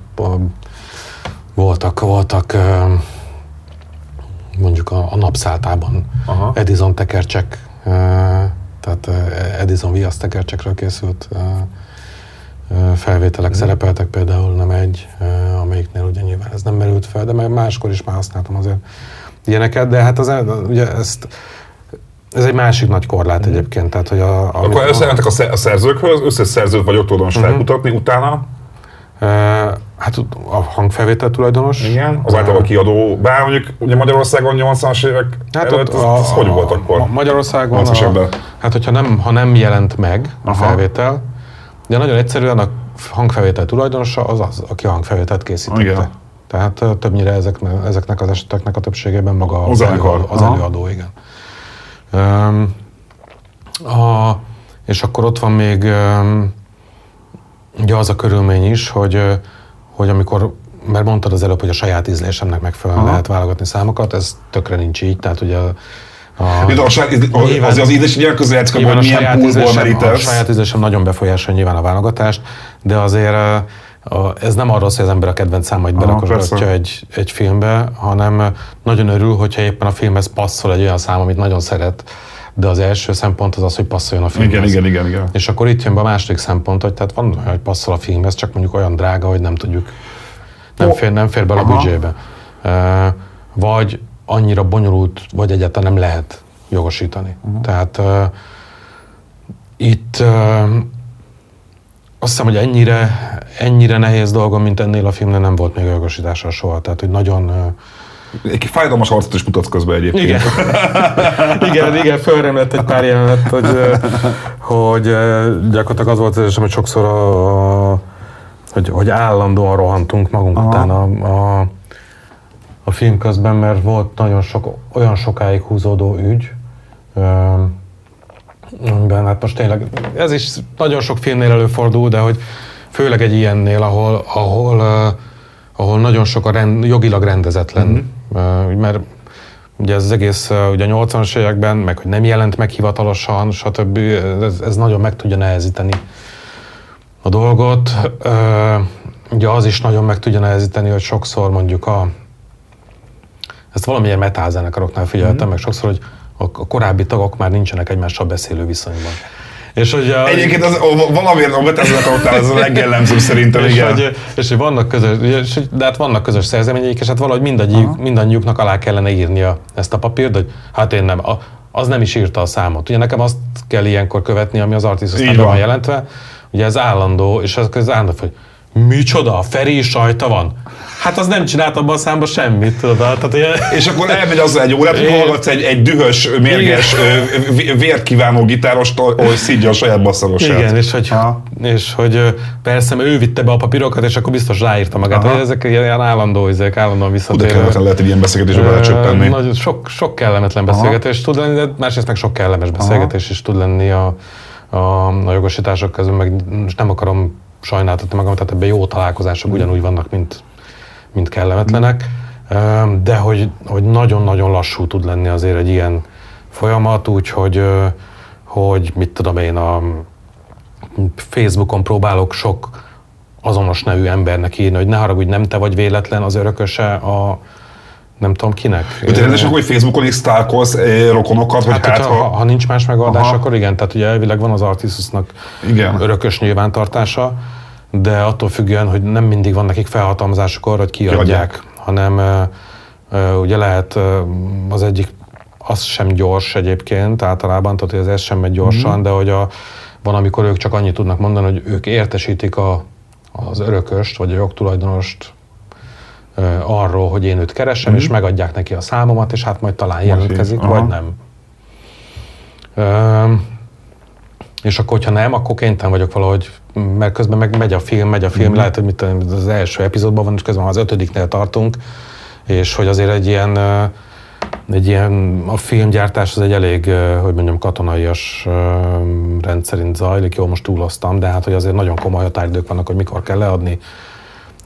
S2: voltak, voltak mondjuk a, a napszáltában Aha. Edison tekercsek tehát Edison viasztekercsekről készült felvételek uh-huh. szerepeltek például, nem egy, amelyiknél ugye nyilván ez nem merült fel, de meg máskor is már használtam azért ilyeneket, de hát az, ugye ezt ez egy másik nagy korlát uh-huh. egyébként. Tehát, hogy a,
S1: Akkor összejelentek a szerzőkhöz, összes szerzőt vagy tulajdonos uh-huh. felkutatni, utána?
S2: Hát a hangfelvétel tulajdonos.
S1: Igen, az általában kiadó, bár mondjuk ugye Magyarországon 80-as évek hát előtt, az, az a, hogy volt akkor?
S2: Magyarországon, a, hát hogyha nem, ha nem jelent meg a Aha. felvétel, de nagyon egyszerűen a hangfelvétel tulajdonosa az az, aki a hangfelvételt készítette. Igen. Tehát többnyire ezek, ezeknek az eseteknek a többségében maga az, az, előadó, az előadó, igen. Um, a, és akkor ott van még um, ugye az a körülmény is, hogy, hogy amikor, mert mondtad az előbb, hogy a saját ízlésemnek megfelelően Aha. lehet válogatni számokat, ez tökre nincs így, tehát ugye a,
S1: a, a, saját, nyilván, az, az ízlés nyilván közül hogy milyen poolból merítesz.
S2: A saját ízlésem nagyon befolyásolja nyilván a válogatást, de azért ez nem arról szól, hogy az ember a kedvenc számait berakogatja egy, egy filmbe, hanem nagyon örül, hogyha éppen a filmhez passzol egy olyan szám, amit nagyon szeret, de az első szempont az az, hogy passzoljon a filmhez.
S1: Igen, igen, igen, igen.
S2: És akkor itt jön be a második szempont, hogy tehát van olyan, hogy passzol a filmhez, csak mondjuk olyan drága, hogy nem tudjuk, nem, fér, nem fér bele a büdzsébe. Vagy annyira bonyolult, vagy egyáltalán nem lehet jogosítani. Uh-huh. Tehát uh, itt uh, azt hiszem, hogy ennyire, ennyire nehéz dolgom, mint ennél a filmnél nem volt még a jogosítása soha. Tehát, hogy nagyon uh,
S1: Egy fájdalmas arcot is mutatsz közben egyébként.
S2: Igen, igen, igen fölremlett egy pár jelenet, hogy, hogy gyakorlatilag az volt az hogy sokszor a, a hogy, hogy állandóan rohantunk magunk Aha. után a, a, a film közben, mert volt nagyon sok, olyan sokáig húzódó ügy, amiben hát most tényleg, ez is nagyon sok filmnél előfordul, de hogy főleg egy ilyennél, ahol, ahol, ahol nagyon sok a rend, jogilag rendezetlen, mm-hmm. Mert ugye ez az egész ugye a 80-as években, meg hogy nem jelent meg hivatalosan, stb. Ez, ez nagyon meg tudja nehezíteni a dolgot. Ugye az is nagyon meg tudja nehezíteni, hogy sokszor mondjuk a ezt valamilyen metázenekaroknál figyeltem, mm-hmm. meg sokszor, hogy a korábbi tagok már nincsenek egymással beszélő viszonyban.
S1: És hogy a, Egyébként az, valamiért a betezetekoktál az a legjellemzőbb szerintem,
S2: és igen. Hogy, és hogy vannak közös, de hát vannak közös szerzeményeik, és hát valahogy mindannyiuk, mindannyiuknak alá kellene írnia ezt a papírt, hogy hát én nem, a, az nem is írta a számot. Ugye nekem azt kell ilyenkor követni, ami az Artisus van jelentve, ugye ez állandó, és az, az állandó, hogy micsoda, Feri sajta van. Hát az nem csinált abban a számban semmit, tudod. Tehát, ilyen...
S1: És akkor elmegy azzal egy órát, hogy hallgatsz egy, egy dühös, mérges, vért kívánó gitárost, hogy szídja a saját basszagosát.
S2: Igen, és hogy, és hogy persze, mert ő vitte be a papírokat, és akkor biztos ráírta magát. Hogy ezek ilyen állandó, ezek állandóan visszatérő. De
S1: kellemetlen lehet egy ilyen beszélgetésbe belecsöppenni.
S2: Nagyon sok, sok kellemetlen beszélgetés Aha. tud lenni, de másrészt meg sok kellemes beszélgetés Aha. is tud lenni a, a, a jogosítások közül, meg nem akarom sajnáltatni magam, tehát ebben jó találkozások ugyanúgy vannak, mint, mint kellemetlenek, de hogy, hogy nagyon-nagyon lassú tud lenni azért egy ilyen folyamat, úgyhogy hogy mit tudom én, a Facebookon próbálok sok azonos nevű embernek írni, hogy ne haragudj, nem te vagy véletlen az örököse a, nem tudom kinek.
S1: De rendesen, hogy Facebookon is sztálkolsz eh, rokonokat, hát,
S2: hát ha, ha... ha nincs más megoldás, Aha. akkor igen, tehát ugye elvileg van az Artisusnak igen. örökös nyilvántartása, de attól függően, hogy nem mindig van nekik felhatalmazásuk arra, hogy kiadják, kiadják. hanem uh, ugye lehet uh, az egyik, az sem gyors egyébként általában, tehát hogy ez sem megy gyorsan, mm-hmm. de hogy a, van, amikor ők csak annyit tudnak mondani, hogy ők értesítik a, az örököst, vagy a jogtulajdonost arról, hogy én őt keresem, mm-hmm. és megadják neki a számomat, és hát majd talán jelentkezik, vagy nem. Ö, és akkor, hogyha nem, akkor kénytelen vagyok valahogy, mert közben meg megy a film, megy a film, mm-hmm. lehet, hogy mit, az első epizódban van, és közben az ötödiknél tartunk, és hogy azért egy ilyen, egy ilyen, a filmgyártás az egy elég, hogy mondjam, katonaias rendszerint zajlik, jó, most túloztam, de hát, hogy azért nagyon komoly határidők vannak, hogy mikor kell leadni,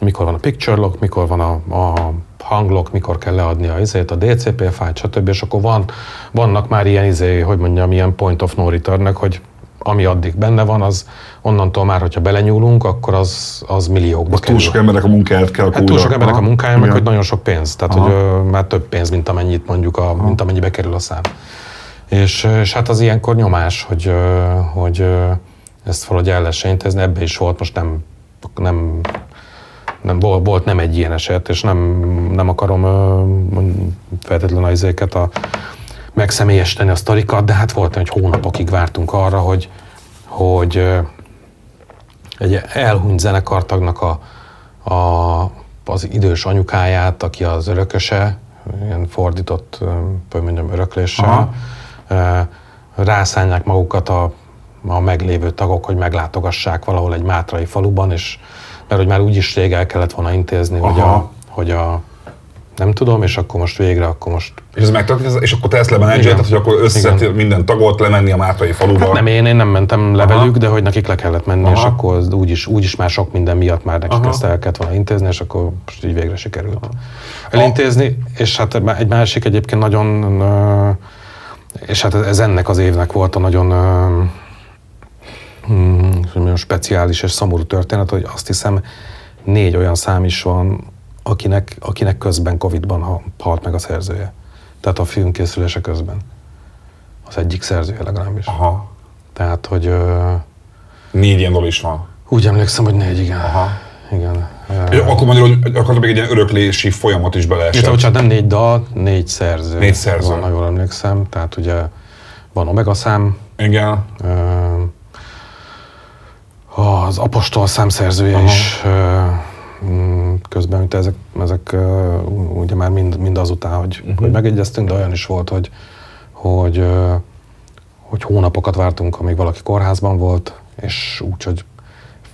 S2: mikor van a picture lock, mikor van a, a hanglok, mikor kell leadni a, izét, a DCP fájt, stb. És akkor van, vannak már ilyen, izé, hogy mondjam, ilyen point of no return hogy ami addig benne van, az onnantól már, hogyha belenyúlunk, akkor az, az milliókba
S1: az kerül. túl sok embernek a munkáját kell
S2: hát túl sok embernek a munkája, meg hogy nagyon sok pénz. Tehát, Aha. hogy ö, már több pénz, mint amennyit mondjuk, a, mint amennyibe kerül a szám. És, és hát az ilyenkor nyomás, hogy, ö, hogy ö, ezt valahogy el lehessen intézni, ebbe is volt, most nem, nem nem, volt, volt nem egy ilyen eset, és nem, nem akarom feltétlenül az a megszemélyesíteni a sztorikat, de hát volt, hogy hónapokig vártunk arra, hogy, hogy egy elhunyt zenekartagnak a, a, az idős anyukáját, aki az örököse, ilyen fordított, mondjam, örökléssel, Aha. rászánják magukat a, a meglévő tagok, hogy meglátogassák valahol egy mátrai faluban, és mert hogy már úgyis rég el kellett volna intézni, Aha. hogy a, hogy a nem tudom, és akkor most végre, akkor most...
S1: És ez megtörtént, és akkor te ezt lemenedzselted, hogy akkor összeszedtél minden tagot, lemenni a Mátrai faluba?
S2: Hát nem, én, én nem mentem le velük, de hogy nekik le kellett menni, Aha. és akkor úgyis, úgyis már sok minden miatt már nekik Aha. ezt el kellett volna intézni, és akkor most így végre sikerült Aha. elintézni, és hát egy másik egyébként nagyon, és hát ez ennek az évnek volt a nagyon hmm, speciális és szomorú történet, hogy azt hiszem négy olyan szám is van, akinek, akinek közben Covid-ban halt meg a szerzője. Tehát a film készülése közben. Az egyik szerzője legalábbis.
S1: Aha.
S2: Tehát, hogy... Uh,
S1: négy ilyen is van.
S2: Úgy emlékszem, hogy négy, igen. Aha. Igen.
S1: És akkor mondjuk, hogy akkor még egy ilyen öröklési folyamat is beleesett.
S2: Itt, hát nem négy dal, négy szerző.
S1: Négy szerző.
S2: Van, jól emlékszem. Tehát ugye van Omega szám.
S1: Igen. Uh,
S2: az apostol számszerzője Aha. is közben, mint ezek, ezek ugye már mind, mind azután, hogy, uh-huh. hogy megegyeztünk, de olyan is volt, hogy, hogy, hogy hónapokat vártunk, amíg valaki kórházban volt, és úgy, hogy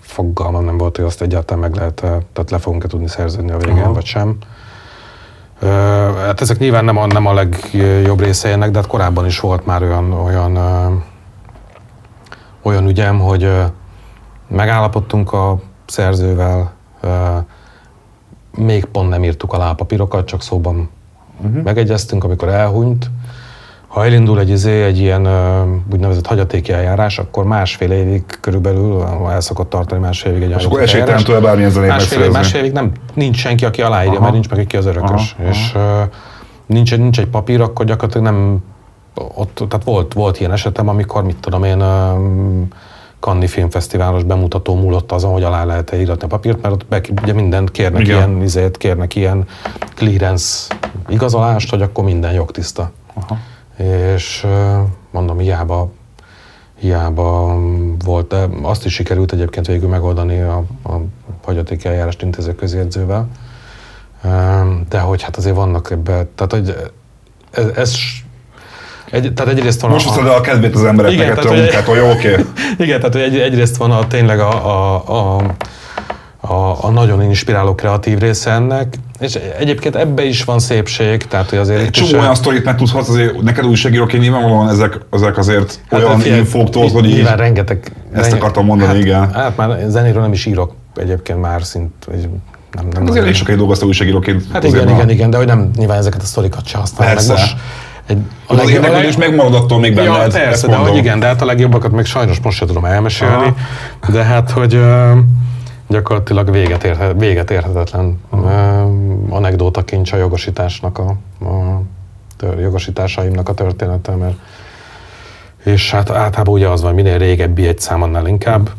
S2: fogalmam nem volt, hogy azt egyáltalán meg lehet, tehát le fogunk-e tudni szerződni a végén, Aha. vagy sem. Hát ezek nyilván nem a, nem a legjobb része ennek, de hát korábban is volt már olyan, olyan, olyan ügyem, hogy megállapodtunk a szerzővel, még pont nem írtuk alá a papírokat, csak szóban uh-huh. megegyeztünk, amikor elhunyt, ha elindul egy, izé, egy ilyen úgynevezett hagyatéki eljárás, akkor másfél évig körülbelül el szokott tartani másfél évig egy
S1: És akkor esélytelen tőle bármilyen zenét
S2: másfél, év, másfél évig nem, nincs senki, aki aláírja, aha. mert nincs meg ki az örökös. Aha, és aha. Nincs, egy, nincs egy papír, akkor gyakorlatilag nem ott, tehát volt, volt ilyen esetem, amikor, mit tudom én, Kanni Filmfesztiválos bemutató múlott azon, hogy alá lehet-e íratni a papírt, mert ott be, ugye mindent kérnek Igen. ilyen, izét, kérnek ilyen clearance igazolást, hogy akkor minden jogtiszta. Aha és mondom, hiába, hiába volt, de azt is sikerült egyébként végül megoldani a, a hagyaték eljárást intéző közjegyzővel, de hogy hát azért vannak ebben, tehát hogy ez, ez egy, tehát egyrészt van
S1: Most a, a, a kedvét az embereknek igen, ettől a munkától, jó, oké. Okay.
S2: Igen, tehát egy, egyrészt van a, tényleg a, a, a a, a nagyon inspiráló kreatív része ennek, és egyébként ebbe is van szépség, tehát hogy azért...
S1: Egy csomó olyan sztorit megtudhatsz, azért neked újságíróként nyilvánvalóan ezek, ezek azért hát olyan infók tudod, hogy
S2: így, rengeteg...
S1: Ezt akartam mondani,
S2: hát,
S1: igen.
S2: Hát már zenéről nem is írok egyébként már szint,
S1: nem, nem hát azért elég sokáig dolgoztam újságíróként.
S2: Hát igen, igen, igen, de hogy nem nyilván ezeket a sztorikat se használom.
S1: Persze. Meg most egy, a az érdeklődés megmarad attól még benned.
S2: Ja, persze, de hogy igen, de hát a legjobbakat még sajnos most sem tudom elmesélni. Aha. De hát, hogy gyakorlatilag véget, érhe, véget érhetetlen anekdóta kincs a jogosításnak a, a tör, jogosításaimnak a története, mert és hát általában ugye az van, minél régebbi egy szám, annál inkább.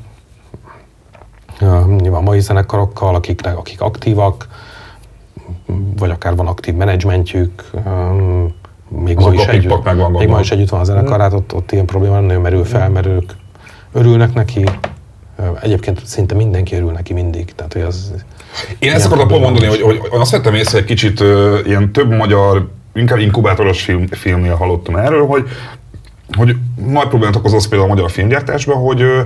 S2: Ja, nyilván mai zenekarokkal, akik, akik aktívak, vagy akár van aktív menedzsmentjük, még, ma is, együtt, még ma is együtt van a zenekar, hát ott, ott ilyen probléma nem nagyon merül fel, mert ők örülnek neki, Egyébként szinte mindenki örül neki mindig. Tehát, hogy az
S1: Én ezt akartam pont mondani, hogy, hogy azt vettem észre egy kicsit uh, ilyen több magyar, inkább inkubátoros film, filmnél hallottam erről, hogy, hogy nagy problémát okoz az például a magyar filmgyártásban, hogy uh,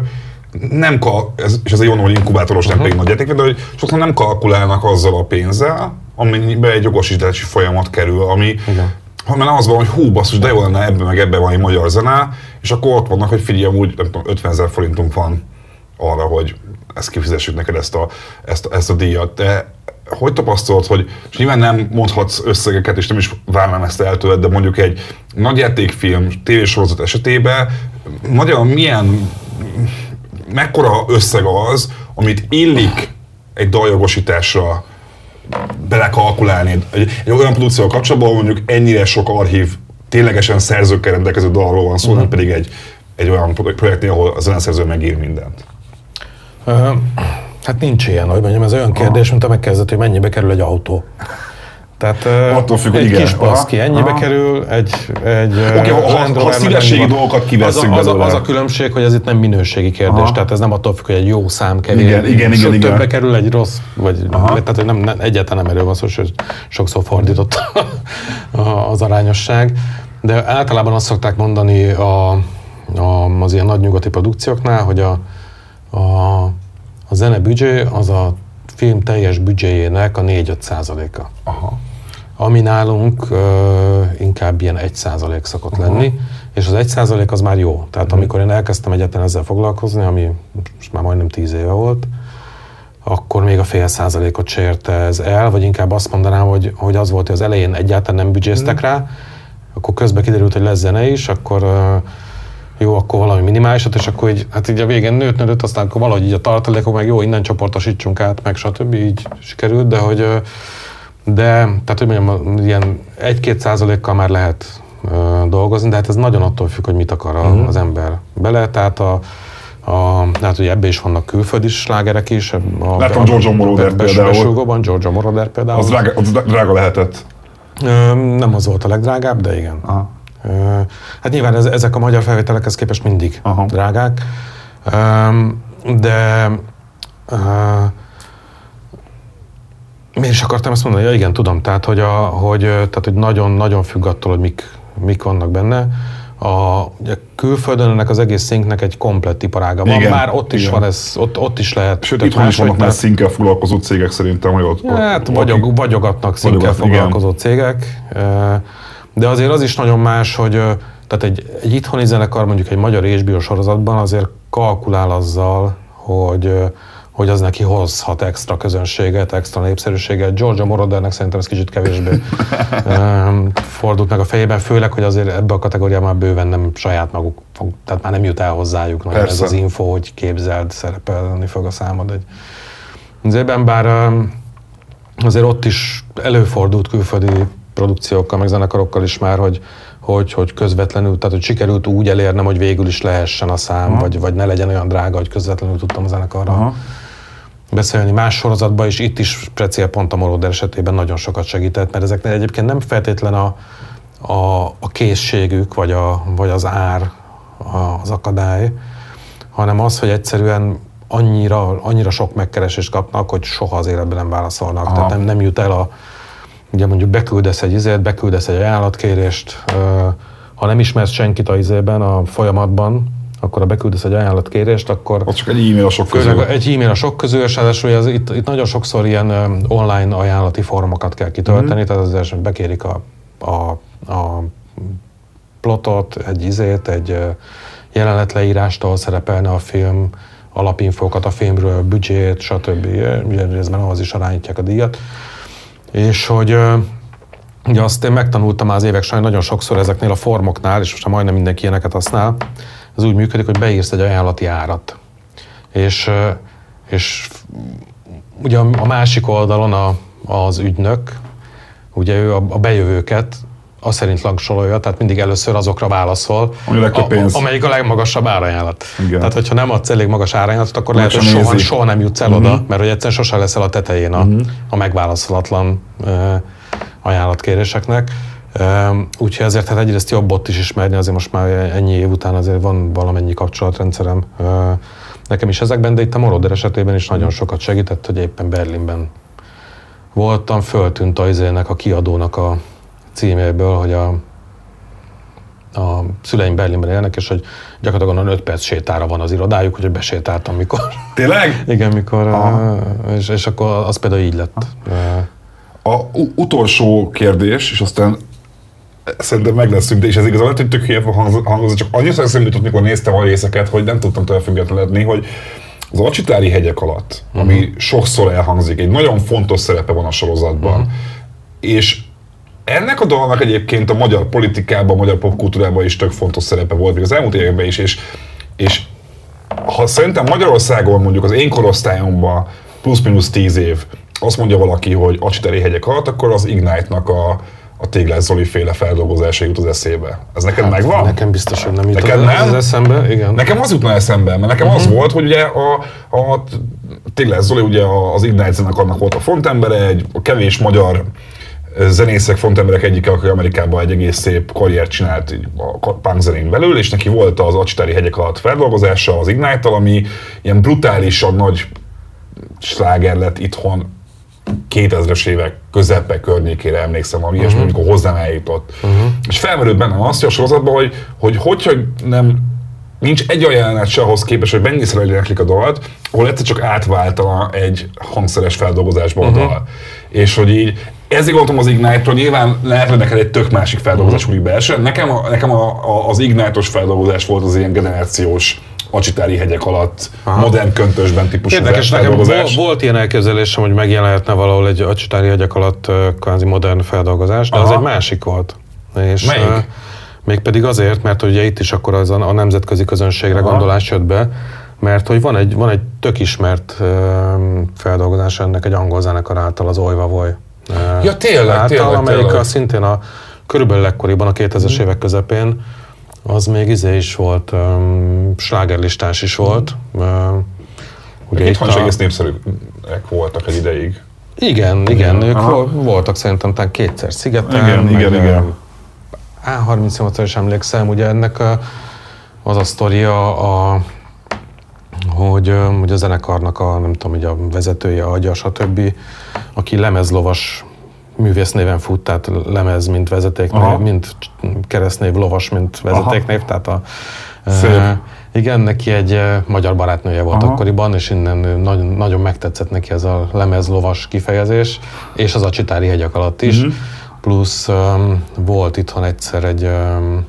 S1: nem kal, ez, és ez egy olyan, hogy inkubátoros, nem uh-huh. pedig nagy játék, de hogy sokszor nem kalkulálnak azzal a pénzzel, amennyibe egy jogosítási folyamat kerül, ami Igen. Ha mert az van, hogy hú, basszus, de jó lenne ebben meg ebben van egy magyar zene, és akkor ott vannak, hogy figyelj, úgy nem tudom, 50 ezer forintunk van arra, hogy ezt kifizessük neked ezt a, ezt, ezt a díjat. De hogy tapasztalod, hogy és nyilván nem mondhatsz összegeket, és nem is várnám ezt el tőled, de mondjuk egy nagyjátékfilm, tévésorozat esetében nagyon milyen, mekkora összeg az, amit illik egy daljogosításra belekalkulálni. Egy, egy olyan produkcióval kapcsolatban, mondjuk ennyire sok archív, ténylegesen szerzőkkel rendelkező dalról van szó, uh-huh. nem pedig egy, egy olyan projektnél, ahol a zeneszerző megír mindent.
S2: Hát nincs ilyen, hogy mondjam, ez olyan kérdés, mint a megkezdett, hogy mennyibe kerül egy autó. Tehát
S1: Attól függ,
S2: egy igen. kis paszki ennyibe aha. kerül, egy, egy
S1: okay, ha, ha, ha szívességi dolgokat kivesszük
S2: az a, az, a, az a különbség, hogy ez itt nem minőségi kérdés, aha. tehát ez nem attól függ, hogy egy jó szám kevés.
S1: Igen, igen, igen, igen.
S2: többe kerül egy rossz, vagy aha. tehát hogy nem, nem, egyáltalán nem erről van szó, hogy sokszor fordított az arányosság. De általában azt szokták mondani a, a, az ilyen nagy nyugati produkcióknál, hogy a, a, a zene büdzsé az a film teljes büdzséjének a 4-5 százaléka. Aha. Ami nálunk uh, inkább ilyen 1 százalék szokott Aha. lenni, és az 1 százalék az már jó. Tehát uh-huh. amikor én elkezdtem egyetlen ezzel foglalkozni, ami most már majdnem 10 éve volt, akkor még a fél százalékot sérte ez el, vagy inkább azt mondanám, hogy, hogy az volt, hogy az elején egyáltalán nem büdzséztek uh-huh. rá, akkor közben kiderült, hogy lesz zene is, akkor uh, jó, akkor valami minimálisat, és akkor így, hát így a végén nőtt, nőtt, aztán akkor valahogy így a tartalékok, meg jó, innen csoportosítsunk át, meg stb. így sikerült, de hogy de, tehát hogy mondjam, ilyen 1-2 százalékkal már lehet ö, dolgozni, de hát ez nagyon attól függ, hogy mit akar a, uh-huh. az ember bele, tehát a, a, hát ugye ebbe is vannak külföldi slágerek is.
S1: A, Látom Giorgio Moroder
S2: például. Giorgio Moroder például.
S1: Az drága, az drága lehetett.
S2: Ö, nem az volt a legdrágább, de igen. Aha. Hát nyilván ez, ezek a magyar felvételekhez képest mindig Aha. drágák, de Miért is akartam ezt mondani? Ja, igen, tudom. Tehát, hogy, a, hogy, tehát, hogy nagyon, nagyon függ attól, hogy mik, mik vannak benne. A, ugye külföldön ennek az egész szinknek egy komplett iparága van. Igen, Már ott is igen. van ez, ott, ott is lehet.
S1: Sőt, itt is vannak már szinkkel foglalkozó cégek szerintem, hogy ott,
S2: ja, hát vagyog, vagyogatnak szinkkel foglalkozó igen. cégek. De azért az is nagyon más, hogy tehát egy, egy itthoni zenekar mondjuk egy magyar HBO sorozatban azért kalkulál azzal, hogy hogy az neki hozhat extra közönséget, extra népszerűséget. Georgia Morodernek szerintem ez kicsit kevésbé fordult meg a fejében, főleg, hogy azért ebbe a kategóriában már bőven nem saját maguk, fog, tehát már nem jut el hozzájuk nagyon ez az info, hogy képzeld szerepelni fog a számod. Egy, azért bár azért ott is előfordult külföldi produkciókkal, meg zenekarokkal is már, hogy, hogy, hogy közvetlenül, tehát hogy sikerült úgy elérnem, hogy végül is lehessen a szám, vagy, vagy ne legyen olyan drága, hogy közvetlenül tudtam a zenekarra Aha beszélni más sorozatban, és itt is Precél pont a Moroder esetében nagyon sokat segített, mert ezeknél egyébként nem feltétlen a, a, a készségük, vagy, a, vagy az ár az akadály, hanem az, hogy egyszerűen annyira, annyira sok megkeresést kapnak, hogy soha az életben nem válaszolnak. Aha. Tehát nem, nem jut el a, ugye mondjuk beküldesz egy izét, beküldesz egy ajánlatkérést, ha nem ismersz senkit a izében, a folyamatban, akkor ha beküldesz egy ajánlatkérést, akkor...
S1: Az csak egy e-mail a sok közül.
S2: Egy e-mail a sok közül, és ráadásul ez, itt, itt nagyon sokszor ilyen online ajánlati formokat kell kitölteni, mm. tehát azért bekérik a, a, a plotot, egy izét, egy jelenetleírást, ahol szerepelne a film, alapinfókat a filmről, büdzsét, stb. Ugye részben ahhoz is arányítják a díjat. És hogy ugye azt én megtanultam az évek során nagyon sokszor ezeknél a formoknál, és most majdnem mindenki ilyeneket használ, ez úgy működik, hogy beírsz egy ajánlati árat. És, és ugye a másik oldalon a, az ügynök, ugye ő a, a bejövőket az szerint langsolja, tehát mindig először azokra válaszol,
S1: a, pénz.
S2: amelyik a legmagasabb árajánlat. Igen. Tehát, hogyha nem adsz elég magas árajánlatot, akkor lehet, hogy soha, soha nem jutsz el uh-huh. oda, mert hogy egyszerűen sosem leszel a tetején a, uh-huh. a megválaszolatlan uh, ajánlatkéréseknek. Úgyhogy ezért hát egyrészt jobb ott is ismerni, azért most már ennyi év után azért van valamennyi kapcsolatrendszerem nekem is ezekben, de itt a Moroder esetében is nagyon sokat segített, hogy éppen Berlinben voltam, föltűnt a izének, a kiadónak a címéből, hogy a, a szüleim Berlinben élnek, és hogy gyakorlatilag 5 perc sétára van az irodájuk, hogy besétáltam mikor.
S1: Tényleg?
S2: Igen, mikor, és, és akkor az például így lett.
S1: A utolsó kérdés, és aztán szerintem meg leszünk, de és ez igazából hogy tök hülye hangzott, csak annyit eszembe jutott, mikor néztem a részeket, hogy nem tudtam tőle függetlenedni, hogy az Acsitári hegyek alatt, uh-huh. ami mhm. sokszor elhangzik, egy nagyon fontos szerepe van a sorozatban, uh-huh. és ennek a dalnak egyébként a magyar politikában, a magyar popkultúrában is tök fontos szerepe volt, még az elmúlt években is, és, és ha szerintem Magyarországon mondjuk az én korosztályomban plusz-minusz tíz év, azt mondja valaki, hogy Acsitári hegyek alatt, akkor az Ignite-nak a a Téglás Zoli féle feldolgozása jut az eszébe. Ez neked hát, megvan?
S2: Nekem biztos, hogy nem
S1: jut neked az, nem?
S2: az eszembe, igen.
S1: Nekem az jutna eszembe, mert nekem uh-huh. az mhm. volt, hogy ugye a, a Téglás Zoli ugye az Ignite zenekarnak volt a frontembere, egy a kevés magyar zenészek, frontemberek egyike, aki Amerikában egy egész szép karriert csinált a punk zenén belül, és neki volt az Acsitári hegyek alatt feldolgozása az Ignite-tal, ami ilyen brutálisan nagy sláger lett itthon 2000-es évek közepe környékére emlékszem, ami uh-huh. amikor hozzám eljutott. Uh-huh. És felmerült bennem azt a sorozatban, hogy, hogy hogy, hogy nem nincs egy olyan jelenet se ahhoz képest, hogy mennyiszer eléneklik a dalt, ahol egyszer csak átváltana egy hangszeres feldolgozásba a dal. És hogy így, ezért gondoltam az Ignite-ról, nyilván lehet, hogy neked egy tök másik feldolgozás uh-huh. belső. Nekem, a, nekem a, a, az Ignite-os feldolgozás volt az ilyen generációs Acsitári hegyek alatt, Aha. modern köntösben típusú
S2: Érdekes, nekem volt, ilyen elképzelésem, hogy megjelenhetne valahol egy Acsitári hegyek alatt kvázi modern feldolgozás, de Aha. az egy másik volt.
S1: És, Melyik? Uh,
S2: mégpedig azért, mert ugye itt is akkor az a, a nemzetközi közönségre Aha. gondolás jött be, mert hogy van egy, van egy tök ismert uh, feldolgozás ennek egy angol zenekar által, az Oiva Voy.
S1: Uh, ja tényleg, által, tényleg,
S2: amelyik tényleg. szintén a körülbelül ekkoriban, a 2000-es mm. évek közepén az még izé is volt, um, slágerlistás is volt. Um,
S1: ugye itt a... egész népszerűek voltak egy ideig.
S2: Igen, igen, ők Aha. voltak szerintem talán kétszer szigeten.
S1: Igen, meg, igen, igen.
S2: A38-ra is emlékszem, ugye ennek a, az a sztoria, a, hogy, hogy a zenekarnak a, nem tudom, hogy a vezetője, agya, stb aki lemezlovas művész néven fut, tehát lemez, mint vezetéknév, Aha. mint keresztnév, lovas, mint vezetéknév, Aha. tehát a, Szép. E, igen, neki egy magyar barátnője volt Aha. akkoriban, és innen nagyon, nagyon megtetszett neki ez a lemez lovas kifejezés, és az a Csitári hegyek alatt is. Uh-huh. Plusz um, volt itthon egyszer egy, um,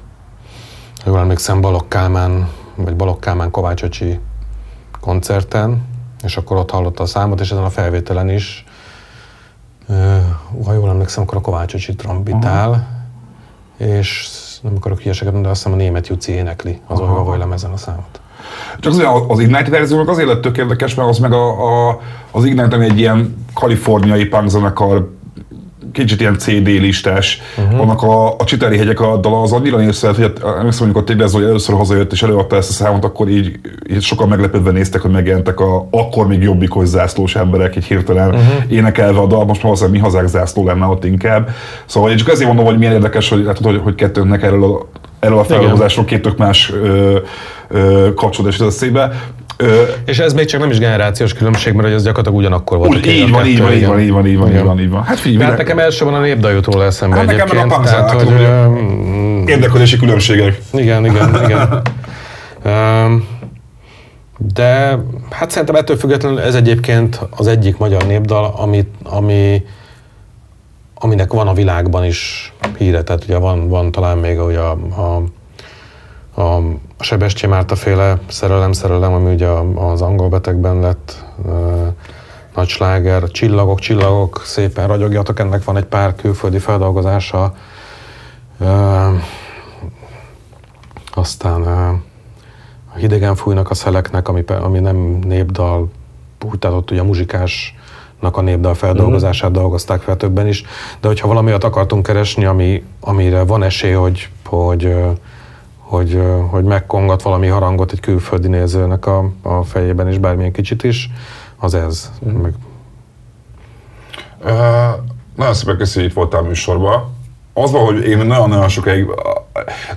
S2: jól emlékszem, Balogh Kálmán, vagy Balogh Kálmán Kovács öcsi koncerten, és akkor ott hallotta a számot, és ezen a felvételen is, ha jól emlékszem, akkor a Kovács öcsi trombitál, és nem akarok hülyeséget mondani, azt hiszem a német Juci énekli az Olga lemezen a számot.
S1: Csak azért az Ignite verziónak azért lett tök érdekes, mert az meg a, a, az Ignite, ami egy ilyen kaliforniai punk zenekar kicsit ilyen CD listás, uh-huh. annak a, a Csitári hegyek a dala az annyira népszerűt, hogy hát, emlékszem, amikor Tigres, hogy először hazajött és előadta ezt a számot, akkor így, így sokan meglepődve néztek, hogy megjelentek a akkor még jobbikos zászlós emberek, így hirtelen uh-huh. énekelve a dal, most már valószínűleg mi hazák zászló lenne ott inkább. Szóval én csak ezért mondom, hogy milyen érdekes, hogy, hát, hogy, hogy kettőnknek erről a erről a feldolgozásról két tök más kapcsolódás az eszébe.
S2: Ö, és ez még csak nem is generációs különbség, mert ez gyakorlatilag ugyanakkor volt.
S1: Úgy, így, van, így, van, így van, így van, így van, így van, így van. Hát
S2: figyelj, hát nekem elsőben a népdal jut róla eszembe hát
S1: egyébként. Nekem a tehát, hogy, uh, érdeklődési különbségek.
S2: Igen, igen, igen. De hát szerintem ettől függetlenül ez egyébként az egyik magyar népdal, ami, ami, aminek van a világban is híre. Tehát ugye van, van talán még ugye a, a a Sebestyén Márta féle Szerelem, Szerelem, ami ugye az angol betegben lett uh, nagy sláger, Csillagok, Csillagok, szépen ragyogjatok, ennek van egy pár külföldi feldolgozása. Uh, aztán uh, a Hidegen fújnak a szeleknek, ami, ami nem népdal, úgy tehát ott ugye a muzsikásnak a népdal feldolgozását mm. dolgozták fel többen is, de hogyha valami akartunk keresni, ami, amire van esély, hogy, hogy hogy, hogy megkongat valami harangot egy külföldi nézőnek a, a fejében is, bármilyen kicsit is, az ez. Mm. Meg...
S1: Uh, nagyon szépen köszönjük, hogy itt voltál műsorban. Az van, hogy én nagyon-nagyon sokáig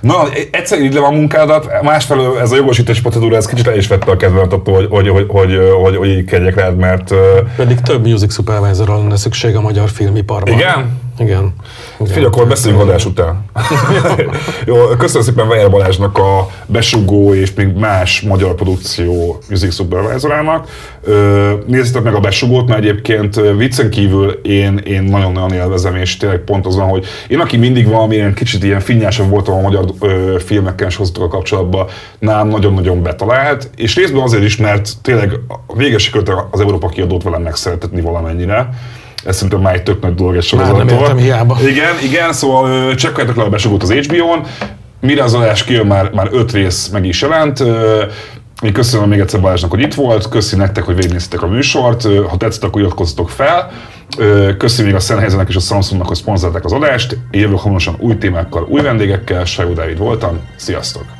S1: Na, egyszer így le a munkádat, másfelől ez a jogosítási procedúra, ez kicsit el is vette a kedvemet attól, hogy, hogy, hogy, hogy, hogy, hogy így kegyek rád, mert...
S2: Pedig több music supervisor lenne szükség a magyar filmiparban.
S1: Igen?
S2: Igen.
S1: Figyelj, akkor beszéljünk adás után. Jó, köszönöm szépen Weyer Balázsnak a besugó és még más magyar produkció music supervisorának. Nézzétek meg a besugót, mert egyébként viccen kívül én, én nagyon-nagyon élvezem, és tényleg pont azon, hogy én, aki mindig valamilyen kicsit ilyen finnyásabb voltam a magyar ö, filmekkel és a kapcsolatban, nám nagyon-nagyon betalált, és részben azért is, mert tényleg a véges az Európa kiadót velem megszeretetni valamennyire ez szerintem már egy tök nagy dolog egy
S2: sorozattól. nem értem hiába.
S1: Igen, igen, szóval csekkoljátok le a besugót az HBO-n, mire az adás kijön, már, már öt rész meg is jelent. Én köszönöm még egyszer Balázsnak, hogy itt volt, köszi nektek, hogy végignéztetek a műsort, ha tetszett, akkor iratkozzatok fel. Köszönöm még a Sennheisernek és a Samsungnak, hogy szponzorálták az adást. Én jövök hamarosan új témákkal, új vendégekkel, Sajó Dávid voltam, sziasztok!